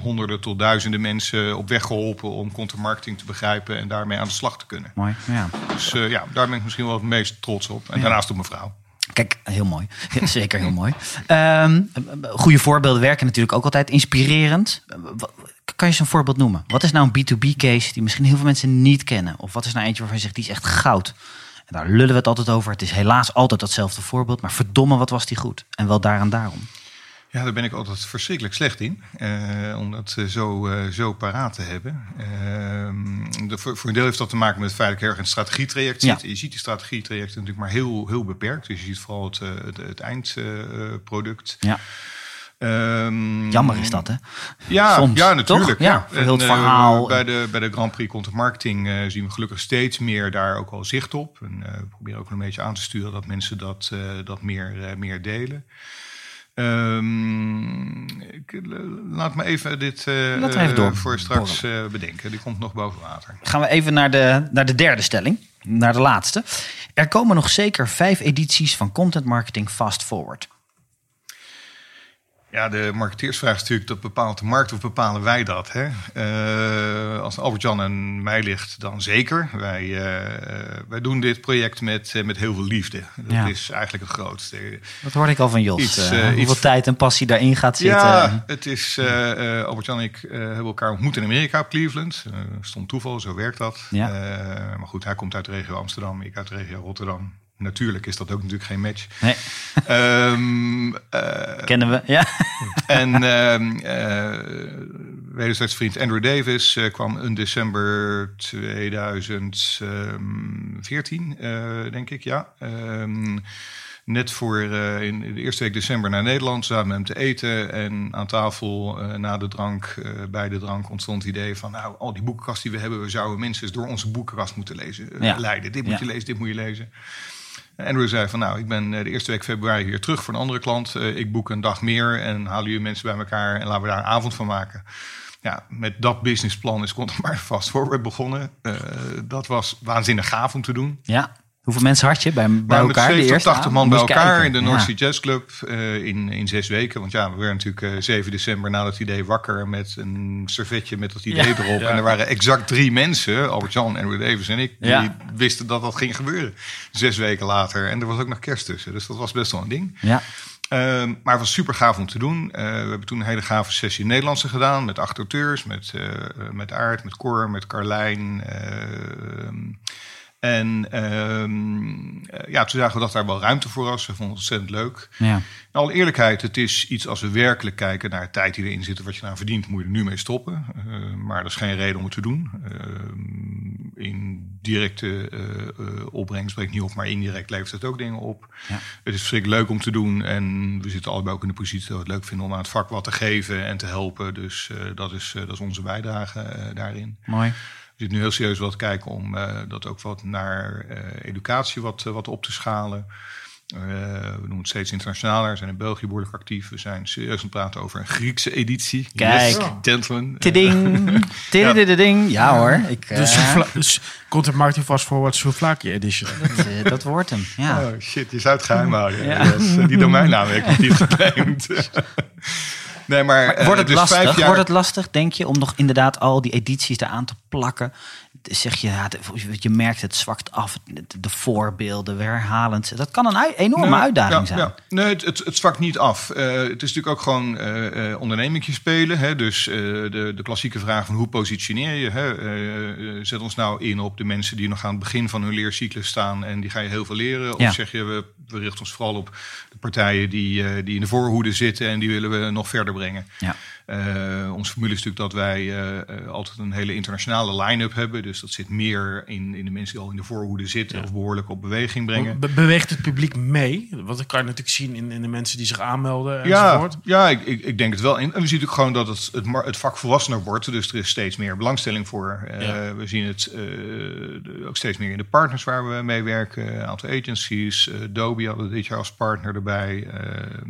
honderden tot duizenden mensen op weg geholpen om content marketing te begrijpen en daarmee aan de slag te kunnen. Mooi. Ja. Dus ja, daar ben ik misschien wel het meest trots op. En daarnaast op mijn vrouw. Kijk, heel mooi. Zeker heel mooi. Um, goede voorbeelden werken natuurlijk ook altijd inspirerend. Kan je een voorbeeld noemen? Wat is nou een B2B-case die misschien heel veel mensen niet kennen? Of wat is nou eentje waarvan je zegt, die is echt goud? En daar lullen we het altijd over. Het is helaas altijd datzelfde voorbeeld. Maar verdomme, wat was die goed? En wel daar en daarom. Ja, daar ben ik altijd verschrikkelijk slecht in. Uh, om dat zo, uh, zo paraat te hebben. Uh, de, voor, voor, een deel heeft dat te maken met het feit dat ik erg in het strategietraject zit. Ja. Je ziet die strategietrajecten natuurlijk maar heel, heel beperkt. Dus je ziet vooral het, het, het eindproduct. ja. Um, Jammer is dat, hè? Ja, Soms, ja natuurlijk. Ja, heel het verhaal. Uh, bij, de, bij de Grand Prix Content Marketing uh, zien we gelukkig steeds meer daar ook al zicht op. En uh, we proberen ook een beetje aan te sturen dat mensen dat, dat meer, meer delen. Um, ik, laat me even dit even door, voor straks bedenken. Die komt nog boven water. Gaan we even naar de, naar de derde stelling, naar de laatste. Er komen nog zeker vijf edities van Content Marketing Fast Forward. Ja, de marketeersvraag is natuurlijk dat bepaalt de markt of bepalen wij dat. Hè? Uh, als Albert-Jan en mij ligt, dan zeker. Wij, uh, wij doen dit project met, uh, met heel veel liefde. Dat ja. is eigenlijk het grootste. Dat hoorde ik al van Jos. Iets, hoeveel iets... tijd en passie daarin gaat zitten. Ja, het is... Albert-Jan en ik hebben elkaar ontmoet in Amerika op Cleveland. stond toeval, zo werkt dat. Ja. maar goed, hij komt uit de regio Amsterdam, ik uit de regio Rotterdam. Natuurlijk is dat ook natuurlijk geen match. Nee. Um, uh, Kennen we, ja. En uh, wederzijds vriend Andrew Davis uh, kwam in december 2014, uh, denk ik, ja. Um, net voor uh, in de eerste week december naar Nederland, samen met hem te eten. En aan tafel uh, na de drank, uh, bij de drank, ontstond het idee van... nou, al die boekenkast die we hebben, we zouden mensen door onze boekenkast moeten lezen, ja. leiden. Dit moet ja. je lezen, dit moet je lezen. Andrew zei van nou, ik ben eh, de eerste week februari weer terug voor een andere klant. Uh, ik boek een dag meer en halen jullie mensen bij elkaar en laten we daar een avond van maken. Ja, met dat businessplan is Content maar vast forward begonnen. Uh, dat was waanzinnig gaaf om te doen. Ja. Hoeveel mensen had je bij, bij elkaar? met de 70 eerste 80 man bij elkaar kijken. in de. North Sea Jazz Club eh, in, in zes weken. Want ja, we werden natuurlijk eh, 7 december na dat idee wakker met een servetje met dat idee Ja. erop. Ja. En er waren exact drie mensen, Albert Jan, Andrew Davis en ik, die wisten dat dat ging gebeuren. Zes weken later. En er was ook nog kerst tussen. Dus dat was best wel een ding. Ja. Ehm, maar het was super gaaf om te doen. Eh, we hebben toen een hele gave sessie Nederlandse gedaan. Met acht auteurs. Met, eh met Aard, met Cor, met Carlijn. En ehm, eh, ja, toen zagen we dat daar wel ruimte voor was. We vonden het ontzettend leuk. Ja. In alle eerlijkheid, het is iets als we werkelijk kijken naar de tijd die erin zit. Wat je eraan verdient, moet je er nu mee stoppen. Eh, maar dat is geen reden om het te doen. Ehm, in directe eh, opbrengst breekt niet op, maar indirect levert het ook dingen op. Ja. Het is verschrikkelijk leuk om te doen. En we zitten allebei ook in de positie dat we het leuk vinden om aan het vak wat te geven en te helpen. Dus dat, is, dat is onze bijdrage daarin. Mooi. We zitten nu heel serieus wat kijken om eh, dat ook wat naar eh, educatie wat, eh, wat op te schalen. Eh, we doen het steeds internationaler. We zijn in België behoorlijk actief. We zijn serieus aan het praten over een Griekse editie. Kijk. Yes, gentlemen. Tiding. Tididididing. Ja hoor. Ik, Dus, souvla- dus Content Marketing Fast Forward Souvlaki Edition. dat, dat wordt hem. Ja. Oh shit, je zou het geheim houden. Ja. Yes, eh, die domeinnaam heb ik niet geclaimd. Nee, maar, eh, Wordt het, dus lastig? jaar... Wordt het lastig, denk je, om nog inderdaad al die edities eraan te plakken? Zeg je, ja, je merkt het zwakt af, de, de voorbeelden, we herhalen het. Dat kan een enorme Nee, uitdaging ja, zijn. ja. Nee, het, het, het zwakt niet af. Eh, het is natuurlijk ook gewoon ondernemingje spelen. Hè? Dus de, de klassieke vraag van hoe positioneer je? Hè? Zet ons nou in op de mensen die nog aan het begin van hun leercyclus staan en die ga je heel veel leren. Of zeg je, we, we richten ons vooral op de partijen die, die in de voorhoede zitten en die willen we nog verder brengen. Ja. Eh, onze formule is natuurlijk dat wij eh, eh, altijd een hele internationale line-up hebben. Dus dat zit meer in, in de mensen die al in de voorhoede zitten of behoorlijk op beweging brengen. Be- beweegt het publiek mee? Want dat kan je natuurlijk zien in, in de mensen die zich aanmelden Ja, enzovoort. ja ik, ik, ik denk het wel. En we zien ook gewoon dat het, het, het vak volwassener wordt. Dus er is steeds meer belangstelling voor. Ja. We zien het ook steeds meer in de partners waar we mee werken. Een aantal agencies. Adobe hadden dit jaar als partner erbij.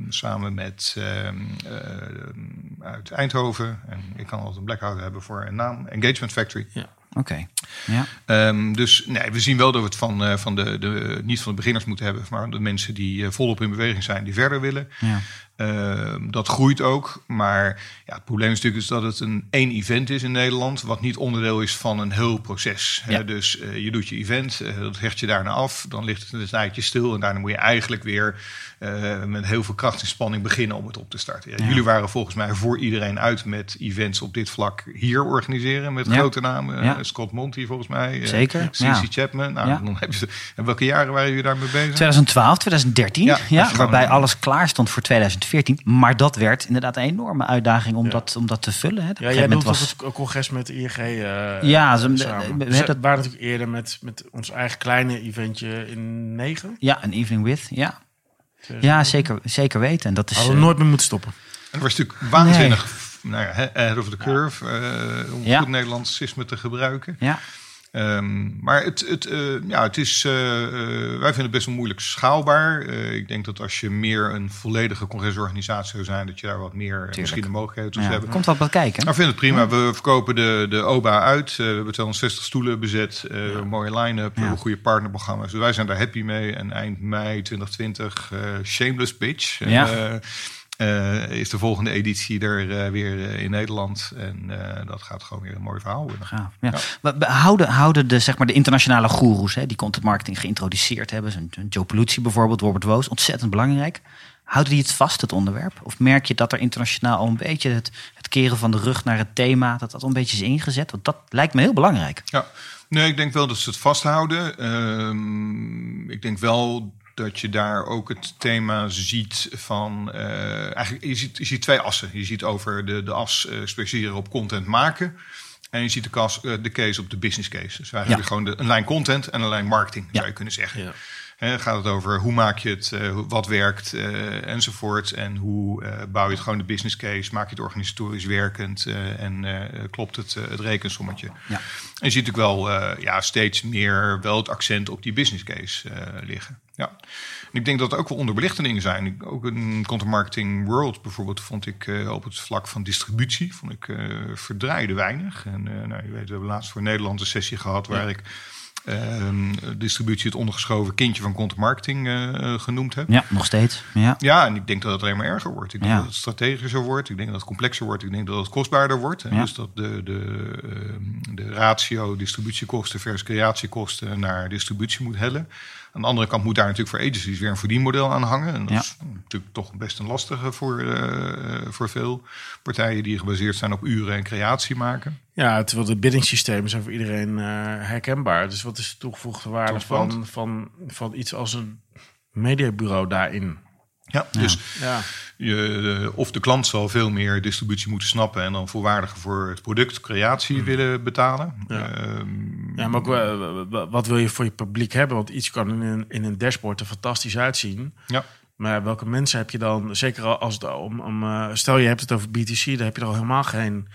samen met ehm, eh, uit Eindhoven. En ik kan altijd een blackout hebben voor een naam. Engagement Factory. Oké. Ja. Ehm, dus nee, we zien wel dat we het van, eh, van de, de, niet van de beginners moeten hebben, maar de mensen die eh, volop in beweging zijn, die verder willen. Ja. Ehm, dat groeit ook. Maar ja, het probleem is natuurlijk dus dat het een één event is in Nederland, wat niet onderdeel is van een heel proces. Ja. Hè, dus eh, je doet je event, eh, dat hecht je daarna af, dan ligt het een tijdje stil en daarna moet je eigenlijk weer eh, met heel veel kracht en spanning beginnen om het op te starten. Ja, Ja. Jullie waren volgens mij voor iedereen uit met events op dit vlak hier organiseren met grote namen. Scott Monty volgens mij. Zeker, CC. Chapman. Nou, dan hebben ze, en welke jaren waren jullie daarmee bezig? 2012, 2013, Ja, waarbij alles klaar stond voor 2014. Maar dat werd inderdaad een enorme uitdaging om, Ja. dat, om dat te vullen. Hè. Ja, jij moment op het congres met ING eh, Ja, ze- samen. we- waren natuurlijk eerder met, met ons eigen kleine eventje in negen. Ja, een evening with, ja. Ja, zeker, zeker weten. En dat is, Hadden we eh, nooit meer moeten stoppen. En dat was natuurlijk waanzinnig. Nou ja, he- ahead of the curve, eh, om Ja. goed Nederlandsisme te gebruiken. ja, Ehm, maar het, het, eh, ja, het is, eh, eh, wij vinden het best wel moeilijk schaalbaar. Ik denk dat als je meer een volledige congresorganisatie zou zijn, dat je daar wat meer misschien de mogelijkheden toe ja. zou hebben. komt wel wat kijken. Nou, vind het prima. We verkopen de, de OBA uit. We hebben 260 stoelen bezet. Mooie line-up. Hebben goede partnerprogramma's. Dus wij zijn daar happy mee. En eind mei 2020, eh, Shameless Pitch. Ja. Eh, is de volgende editie er eh, weer eh, in Nederland. En dat gaat gewoon weer een mooi verhaal worden. Gaaf, ja. Maar be- Houden, houden de, zeg maar, de internationale goeroes hè, die content marketing geïntroduceerd hebben, zo'n Joe Peluzzi bijvoorbeeld, Robert Woos, ontzettend belangrijk. Houden die het vast, het onderwerp? Of merk je dat er internationaal al een beetje het, het keren van de rug naar het thema, dat dat al een beetje is ingezet? Want dat lijkt me heel belangrijk. Ja, nee, ik denk wel dat ze het vasthouden. Ehm, ik denk wel dat je daar ook het thema ziet van... eh, eigenlijk, je ziet, je ziet twee assen. Je ziet over de, de as specialiseren op content maken... En je ziet de, kas, eh, de case op de business case. Dus wij Ja. hebben gewoon de, een lijn content en een lijn marketing, zou je kunnen zeggen. Ja. Hè, gaat het over hoe maak je het, eh, wat werkt eh, enzovoort. En hoe eh, bouw je het gewoon de business case, maak je het organisatorisch werkend en klopt het, het rekensommetje. Ja. En je ziet ook wel ja, steeds meer wel het accent op die business case liggen. Ja. En ik denk dat er ook wel onderbelichte dingen zijn. Ook een content marketing world bijvoorbeeld vond ik op het vlak van distributie vond ik eh verdraaide weinig. En nou, je weet, we hebben laatst voor Nederland een sessie gehad waar ik distributie het ondergeschoven kindje van content marketing eh, genoemd heb. Ja, nog steeds. Ja. ja, en ik denk dat het alleen maar erger wordt. Ik denk Ja. dat het strategischer wordt. Ik denk dat het complexer wordt. Ik denk dat het kostbaarder wordt. En Ja. Dus dat de, de, ehm, de ratio distributiekosten versus creatiekosten naar distributie moet hellen. Aan de andere kant moet daar natuurlijk voor agencies weer een verdienmodel aan hangen. En dat Ja. is natuurlijk toch best een lastige voor, eh, voor veel partijen die gebaseerd zijn op uren en creatie maken. Ja, terwijl de biddingsystemen zijn voor iedereen eh, herkenbaar. Dus wat is de toegevoegde waarde van, van, van iets als een mediabureau daarin? Ja, dus Ja, je, eh, of de klant zal veel meer distributie moeten snappen en dan volwaardiger voor het product creatie willen betalen. Ja. Ehm, ja maar ook, eh, wa- wat wil je voor je publiek hebben? Want iets kan in een, in een dashboard er fantastisch uitzien. ja. Maar welke mensen heb je dan? Zeker als het om, om eh, stel je hebt het over BTC, dan heb je er al helemaal geen,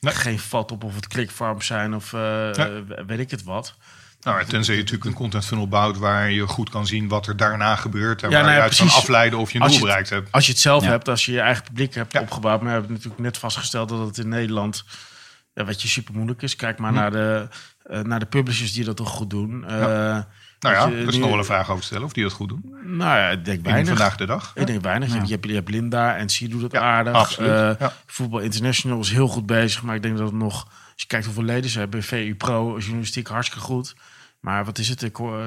Nee. geen vat op of het clickfarms zijn of eh, Nee. weet ik het wat. Nou, tenzij je natuurlijk een content funnel bouwt waar je goed kan zien wat er daarna gebeurt. En Ja, waar nou je uit kan afleiden of je een Als doel je het- bereikt hebt. Als je het zelf Ja. hebt, als je je eigen publiek hebt Ja. opgebouwd. Maar we hebben natuurlijk net vastgesteld dat het in Nederland, ja, wat je super moeilijk is. Kijk Hm. maar naar, de, eh, naar de publishers die dat toch goed doen. Eh, Nou ja, dat je dat is nu- nog wel een vraag over te stellen of die dat goed doen. Nou ja, ik denk In weinig. vandaag de dag. Ik denk weinig. Ja. Je, hebt, je hebt Linda en Zie doet het Ja, aardig. absoluut. Eh, Ja. Voetbal International is heel goed bezig. Maar ik denk dat het nog... Als je kijkt hoeveel leden ze hebben. VU Pro, journalistiek, hartstikke goed. Maar wat is het? Ik hoor, eh,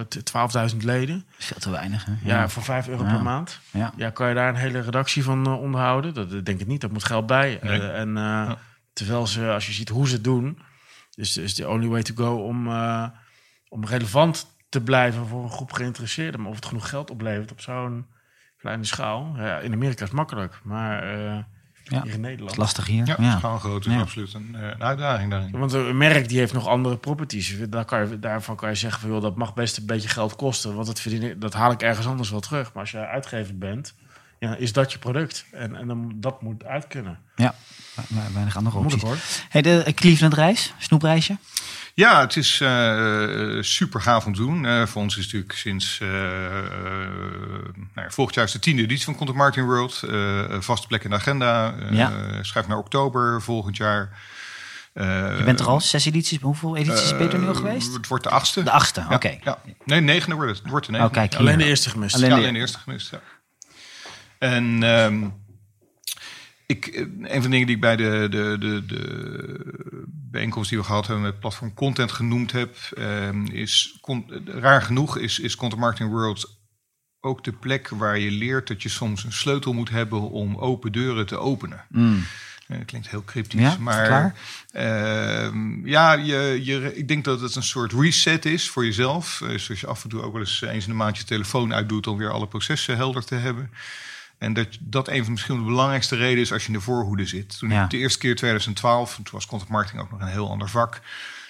12.000 leden. Veel te weinig. Hè? Ja, voor 5 euro Ja. per maand. ja. Ja, kan je daar een hele redactie van eh, onderhouden? Dat, denk ik niet. Dat moet geld bij. Nee. Eh, en eh, terwijl ze, als je ziet hoe ze het doen, is is the only way to go om, eh, om relevant te blijven voor een groep geïnteresseerden. Maar of het genoeg geld oplevert op zo'n kleine schaal. Ja, in Amerika is het makkelijk, maar eh, Ja. hier in Het Nederland. is lastig hier. Ja, Ja. schaalgroot is Ja. absoluut een, eh, een uitdaging daarin. Want een merk die heeft nog andere properties. Daar kan je, daarvan kan je zeggen van joh, dat mag best een beetje geld kosten. Want dat, verdien ik- dat haal ik ergens anders wel terug. Maar als je uitgever bent, ja, is dat je product. En, en dan, dat moet uit kunnen. Ja, we- weinig andere Moeilijk opties. hoor. Hey, de eh, Cleveland reis, snoepreisje. Ja, het is eh, super gaaf om te doen. Eh, voor ons is het natuurlijk sinds eh, eh, nou ja, volgend jaar is de tiende editie van Content Marketing World. Eh, vaste plek in de agenda. Eh, Ja. Schrijf naar oktober volgend jaar. Eh, Je bent er al zes edities. Hoeveel edities ben je er nu al geweest? Het wordt de achtste. De achtste, Ja, oké. Ja. Nee, negende wordt het. Het wordt de negende. Oh, kijk. Alleen de eerste gemist. Alleen ja, de- alleen de eerste gemist. Ja. En ehm, ik, eh, een van de dingen die ik bij de, de, de, de bijeenkomst die we gehad hebben met platform content genoemd heb, ehm, is con- raar genoeg is, is Content Marketing World ook de plek waar je leert dat je soms een sleutel moet hebben om open deuren te openen. Mm. Eh, Dat klinkt heel cryptisch, Ja, maar ehm, ja, je, je, ik denk dat het een soort reset is voor jezelf. Eh, zoals je af en toe ook wel eens eens in de maand je telefoon uitdoet om weer alle processen helder te hebben. En dat dat een van misschien de belangrijkste redenen is als je in de voorhoede zit. Toen Ja. ik de eerste keer 2012, toen was content marketing ook nog een heel ander vak.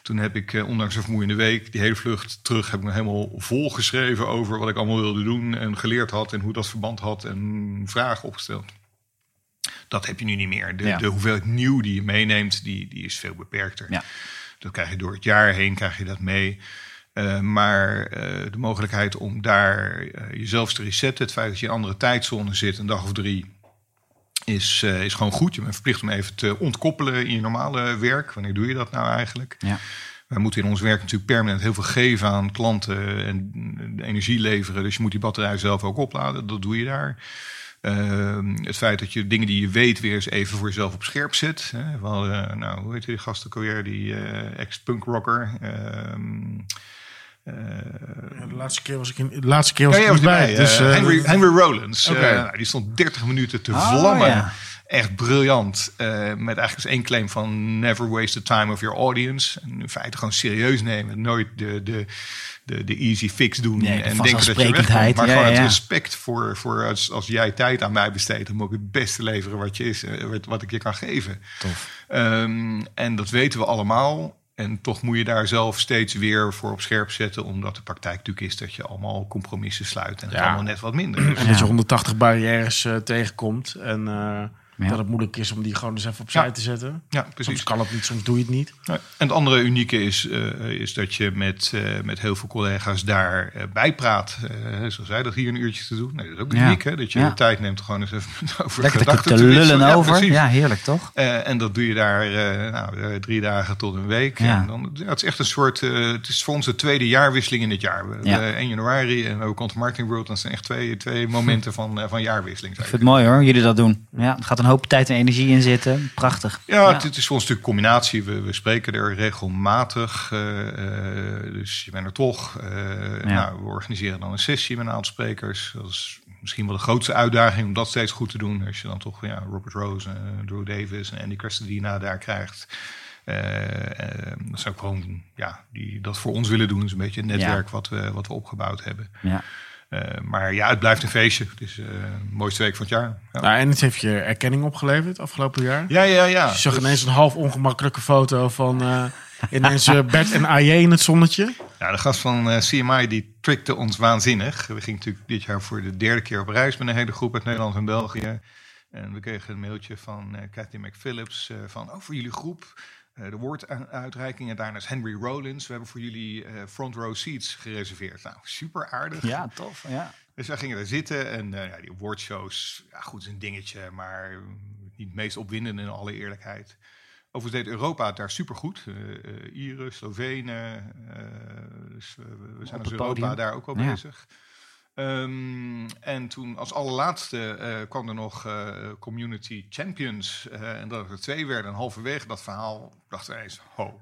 Toen heb ik, eh, ondanks een vermoeiende week, die hele vlucht terug, heb ik me helemaal volgeschreven over wat ik allemaal wilde doen en geleerd had en hoe dat verband had en vragen opgesteld. Dat heb je nu niet meer. De, Ja. de hoeveelheid nieuw die je meeneemt, die, die is veel beperkter. Ja. Dat krijg je door het jaar heen, krijg je dat mee. Eh, maar eh, de mogelijkheid om daar eh, jezelf te resetten, het feit dat je in een andere tijdzone zit, een dag of drie, is, is gewoon goed. Je bent verplicht om even te ontkoppelen in je normale werk. Wanneer doe je dat nou eigenlijk? Ja. Wij moeten in ons werk natuurlijk permanent heel veel geven aan klanten en energie leveren. Dus je moet die batterij zelf ook opladen. Dat doe je daar. Ehm, het feit dat je dingen die je weet weer eens even voor jezelf op scherp zet. Hè. We hadden, nou, hoe heet die gast ook alweer? Die ex-punk rocker. Ja, de laatste keer was ik, in, de laatste keer was ja, ik was bij. dus, Eh, eh, Henry, Henry Rollins. Eh, die stond 30 minuten te Oh, vlammen. ja. Echt briljant. Eh, met eigenlijk eens één claim van never waste the time of your audience. En in feite gewoon serieus nemen. Nooit de, de, de, de easy fix doen. Nee, en denken dat je. Maar Ja, gewoon ja, het respect voor, voor als, als jij tijd aan mij besteedt. Dan moet ik het beste leveren wat, je is, eh, wat, wat ik je kan geven. Tof. Ehm, en dat weten we allemaal. En toch moet je daar zelf steeds weer voor op scherp zetten. Omdat de praktijk natuurlijk is dat je allemaal compromissen sluit. En het Ja. allemaal net wat minder is. En dat je 180 barrières eh, tegenkomt. En eh, Ja. Dat het moeilijk is om die gewoon eens even opzij Ja. te zetten. Ja, Soms precies. kan het niet, soms doe je het niet. Ja, En het andere unieke is, eh, is dat je met, eh, met heel veel collega's daar eh, bijpraat. Eh zoals zij dat hier een uurtje te doen. Nee, dat is ook uniek, hè? Dat je de tijd neemt gewoon eens even over Lekker gedachten te lullen over. Ja, heerlijk toch? En dat doe je daar nou, drie dagen tot een week. En dan, ja, het is echt een soort. het is voor ons de tweede jaarwisseling in dit jaar. We, Ja. eh, 1 januari en ook Content Marketing World. Dat zijn echt twee, twee momenten van, van jaarwisseling. Ik vind het mooi hoor, jullie dat doen. Ja, er gaat een hoop tijd en energie in zitten. Prachtig. Ja, Het, het is voor ons natuurlijk combinatie. We, we spreken er regelmatig. eh, eh, dus je bent er toch. Eh, nou, we organiseren dan een sessie met een aantal sprekers. Dat is misschien wel de grootste uitdaging om dat steeds goed te doen. Als je dan toch ja, Robert Rose, eh, Drew Davis en Andy Crestodina daar krijgt. Eh, dat zou ik gewoon ja, die dat voor ons willen doen. Is een beetje het netwerk wat, we, wat we opgebouwd hebben. Ja. Eh, maar ja, het blijft een feestje. Het is eh, de mooiste week van het jaar. Ja, Nou, en het heeft je erkenning opgeleverd afgelopen jaar. ja, ja. ja. Je zag ineens een half ongemakkelijke foto van eh, ineens Bert en AJ in het zonnetje. Ja, de gast van CMI die trickte ons waanzinnig. We gingen natuurlijk dit jaar voor de derde keer op reis met een hele groep uit Nederland en België. En we kregen een mailtje van eh Cathy McPhillips van, oh, voor jullie groep de woorduitreiking. En daarna is Henry Rollins. We hebben voor jullie eh, front row seats gereserveerd. Nou, super aardig. ja, tof. Ja. Dus wij gingen daar zitten en eh, ja, die awardshows, ja goed, is een dingetje, maar niet het meest opwindende in alle eerlijkheid. Overigens deed Europa het daar supergoed. Eh eh, Ieren, Slovenen, eh, dus we, zijn als Europa podium. daar ook al Ja. Ehm, en toen als allerlaatste eh, kwam er nog eh, Community Champions. eh, en dat er twee werden. En halverwege dat verhaal dachten wij eens, ho,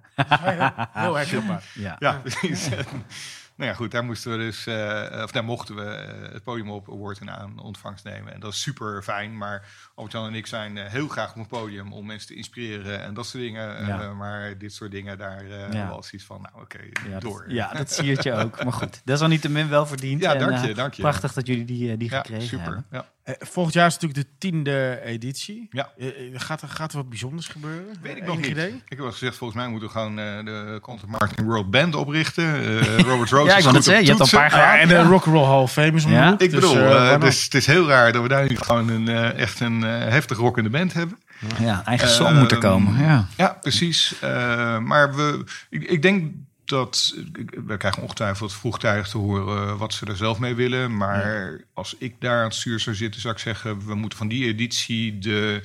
Heel herkenbaar. Ja. ja, precies. nou ja, goed, daar moesten we dus, eh, of daar mochten we eh, het podium op award in aan ontvangst nemen. En dat is super fijn. Maar Albert-Jan en ik zijn eh, heel graag op een podium om mensen te inspireren en dat soort dingen. Ja. Maar dit soort dingen, daar Ja. wel zoiets van, nou oké, Ja, door. dat, ja, dat siert je ook. Maar goed, dat is al niet te min wel verdiend. Ja, En, dank je, dank je. Prachtig dat jullie die, die Ja, gekregen super. hebben. Ja. Eh, volgend jaar is natuurlijk de tiende editie. Ja. Eh, eh, gaat, er, gaat er wat bijzonders gebeuren? Weet ik Eh, nog enig niet. idee? Ik heb al gezegd, volgens mij moeten we gewoon eh, de Content Marketing World Band oprichten. Eh, Robert Rose Ja, ik is zeggen, je hebt al een paar Ah, ja, en de Ja. Rock and Roll Hall of Fame is om de Ja. hoek, Ik dus, bedoel, eh, eh, dus het is heel raar dat we daar niet gewoon een, eh, echt een eh, heftig rockende band hebben. Ja, eigen song moet er Ehm, komen. Ja. Ja, precies. Eh, maar we, ik, ik denk dat we krijgen ongetwijfeld vroegtijdig te horen wat ze er zelf mee willen. Maar als ik daar aan het stuur zou zitten, zou ik zeggen: we moeten van die editie de,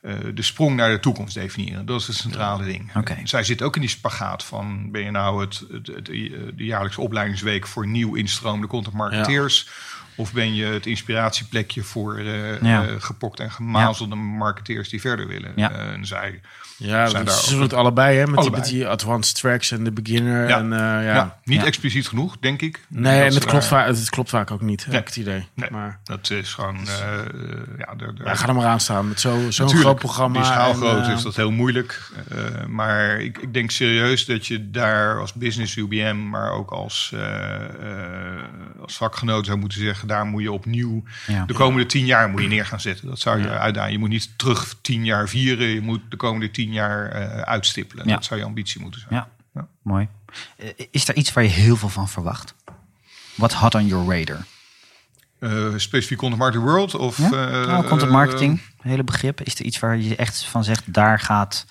eh, de sprong naar de toekomst definiëren. Dat is het centrale ding. Zij zit ook in die spagaat van: ben je nou het, het, het- de jaarlijkse opleidingsweek voor nieuw instroomde content marketeers? Of ben je het inspiratieplekje voor eh Ja. eh, gepokt en gemazelde marketeers die verder willen? Ja. Eh, en zij Ja, zijn dat daar ze doen het allebei, hè? Met, Allebei. Die, met die advanced tracks en de beginner. Ja. En, eh, ja. Ja, niet Ja. expliciet genoeg, denk ik. Nee, en het klopt, daar- vaak, het klopt vaak ook niet, heb Nee. ik het idee. Nee, Maar dat is gewoon... eh, eh, ja, de, de, er maar aan staan met zo- zo'n groot programma. Die schaal groot eh, is dat heel moeilijk. Eh, maar ik, ik denk serieus dat je daar als business UBM, maar ook als, eh, eh, als vakgenoot zou moeten zeggen, daar moet je opnieuw Ja. de komende tien jaar moet je neer gaan zetten. Dat zou je uitdagen. Je moet niet terug tien jaar vieren, je moet de komende tien jaar eh, uitstippelen. Ja. Dat zou je ambitie moeten zijn. Ja, Ja. mooi. Eh, Is er iets waar je heel veel van verwacht? Wat hot on your radar? Eh, specifiek Content Marketing World? Of, Ja? nou, content marketing, hele begrip. Is er iets waar je echt van zegt, daar gaat,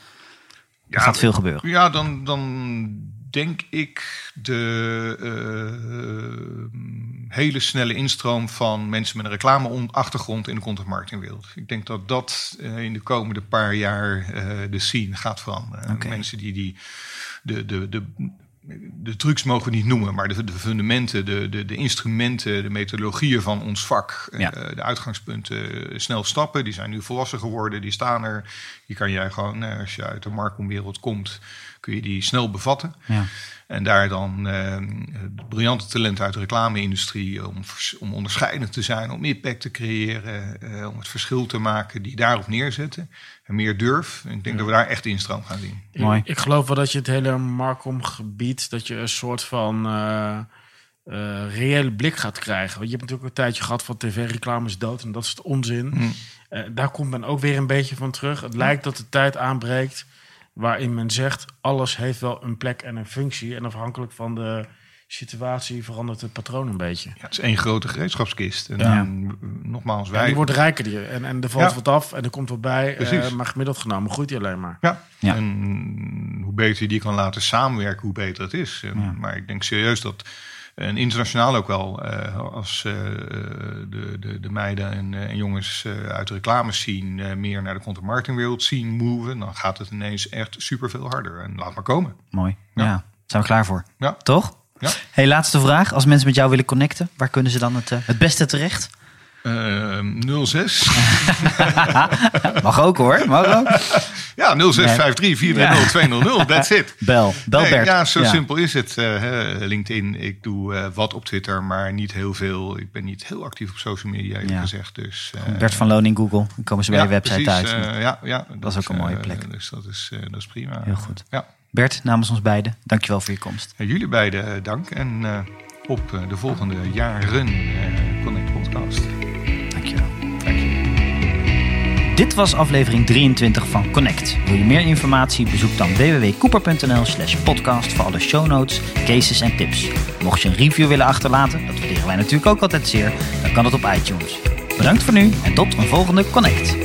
gaat veel gebeuren? Ja, dan, dan denk ik de eh, hele snelle instroom van mensen met een reclameachtergrond in de content marketing wereld. Ik denk dat dat eh, in de komende paar jaar eh, de scene gaat veranderen. Mensen die, die de, de, de, de trucs mogen we niet noemen, maar de, de fundamenten, de, de, de instrumenten, de methodologieën van ons vak, Ja. de uitgangspunten snel stappen. Die zijn nu volwassen geworden, die staan er. Die kan jij gewoon, als je uit de marketingwereld komt, kun je die snel bevatten. Ja. En daar dan eh, briljante talenten uit de reclame-industrie om, om onderscheidend te zijn, om impact te creëren, eh, om het verschil te maken, die daarop neerzetten. En meer durf. En ik denk dat we daar echt instroom gaan zien. Mooi. Ik, ik geloof wel dat je het hele Markom-gebied, dat je een soort van eh, eh, reële blik gaat krijgen. Want je hebt natuurlijk een tijdje gehad van tv-reclame is dood en dat is het onzin. Mm. Eh, daar komt men ook weer een beetje van terug. Het lijkt dat de tijd aanbreekt waarin men zegt, alles heeft wel een plek en een functie. En afhankelijk van de situatie verandert het patroon een beetje. Ja, het is één grote gereedschapskist. En, Ja. en, nogmaals, Ja, wij... die wordt rijker die, en, en er valt Ja. wat af en er komt wat bij. Precies. eh, maar gemiddeld genomen groeit hij alleen maar. Ja. Ja. en hoe beter je die kan laten samenwerken, hoe beter het is. En- Ja. Maar ik denk serieus dat, en internationaal ook wel, eh, als eh, de, de, de meiden en, eh, en jongens uit de reclames zien, meer naar de content marketing wereld zien moven, dan gaat het ineens echt super veel harder. En laat maar komen. Mooi. Ja. Ja. Zijn we klaar voor? Ja. Toch? Ja. Hey, laatste vraag. Als mensen met jou willen connecten, waar kunnen ze dan het, het beste terecht? Eh 06. Mag ook hoor. Mag ook. ja, 0653 430 200. That's it. Bel. Bel Nee, Bert. ja, zo simpel is het. eh, LinkedIn, ik doe eh, wat op Twitter, maar niet heel veel. Ik ben niet heel actief op social media, eerlijk Ja. gezegd. Dus, eh, Bert van Loon in Google. Dan komen ze bij je website precies, uit. ja, ja, Dat is ook een mooie plek. dus dat is, dat is prima. Heel goed. Ja. Bert, namens ons beiden, dankjewel voor je komst. Jullie beiden dank. En op de volgende jaren Connect Podcast. Dit was aflevering 23 van Connect. Wil je meer informatie? Bezoek dan www.cooper.nl slash podcast voor alle show notes, cases en tips. Mocht je een review willen achterlaten, dat waarderen wij natuurlijk ook altijd zeer, dan kan dat op iTunes. Bedankt voor nu en tot een volgende Connect.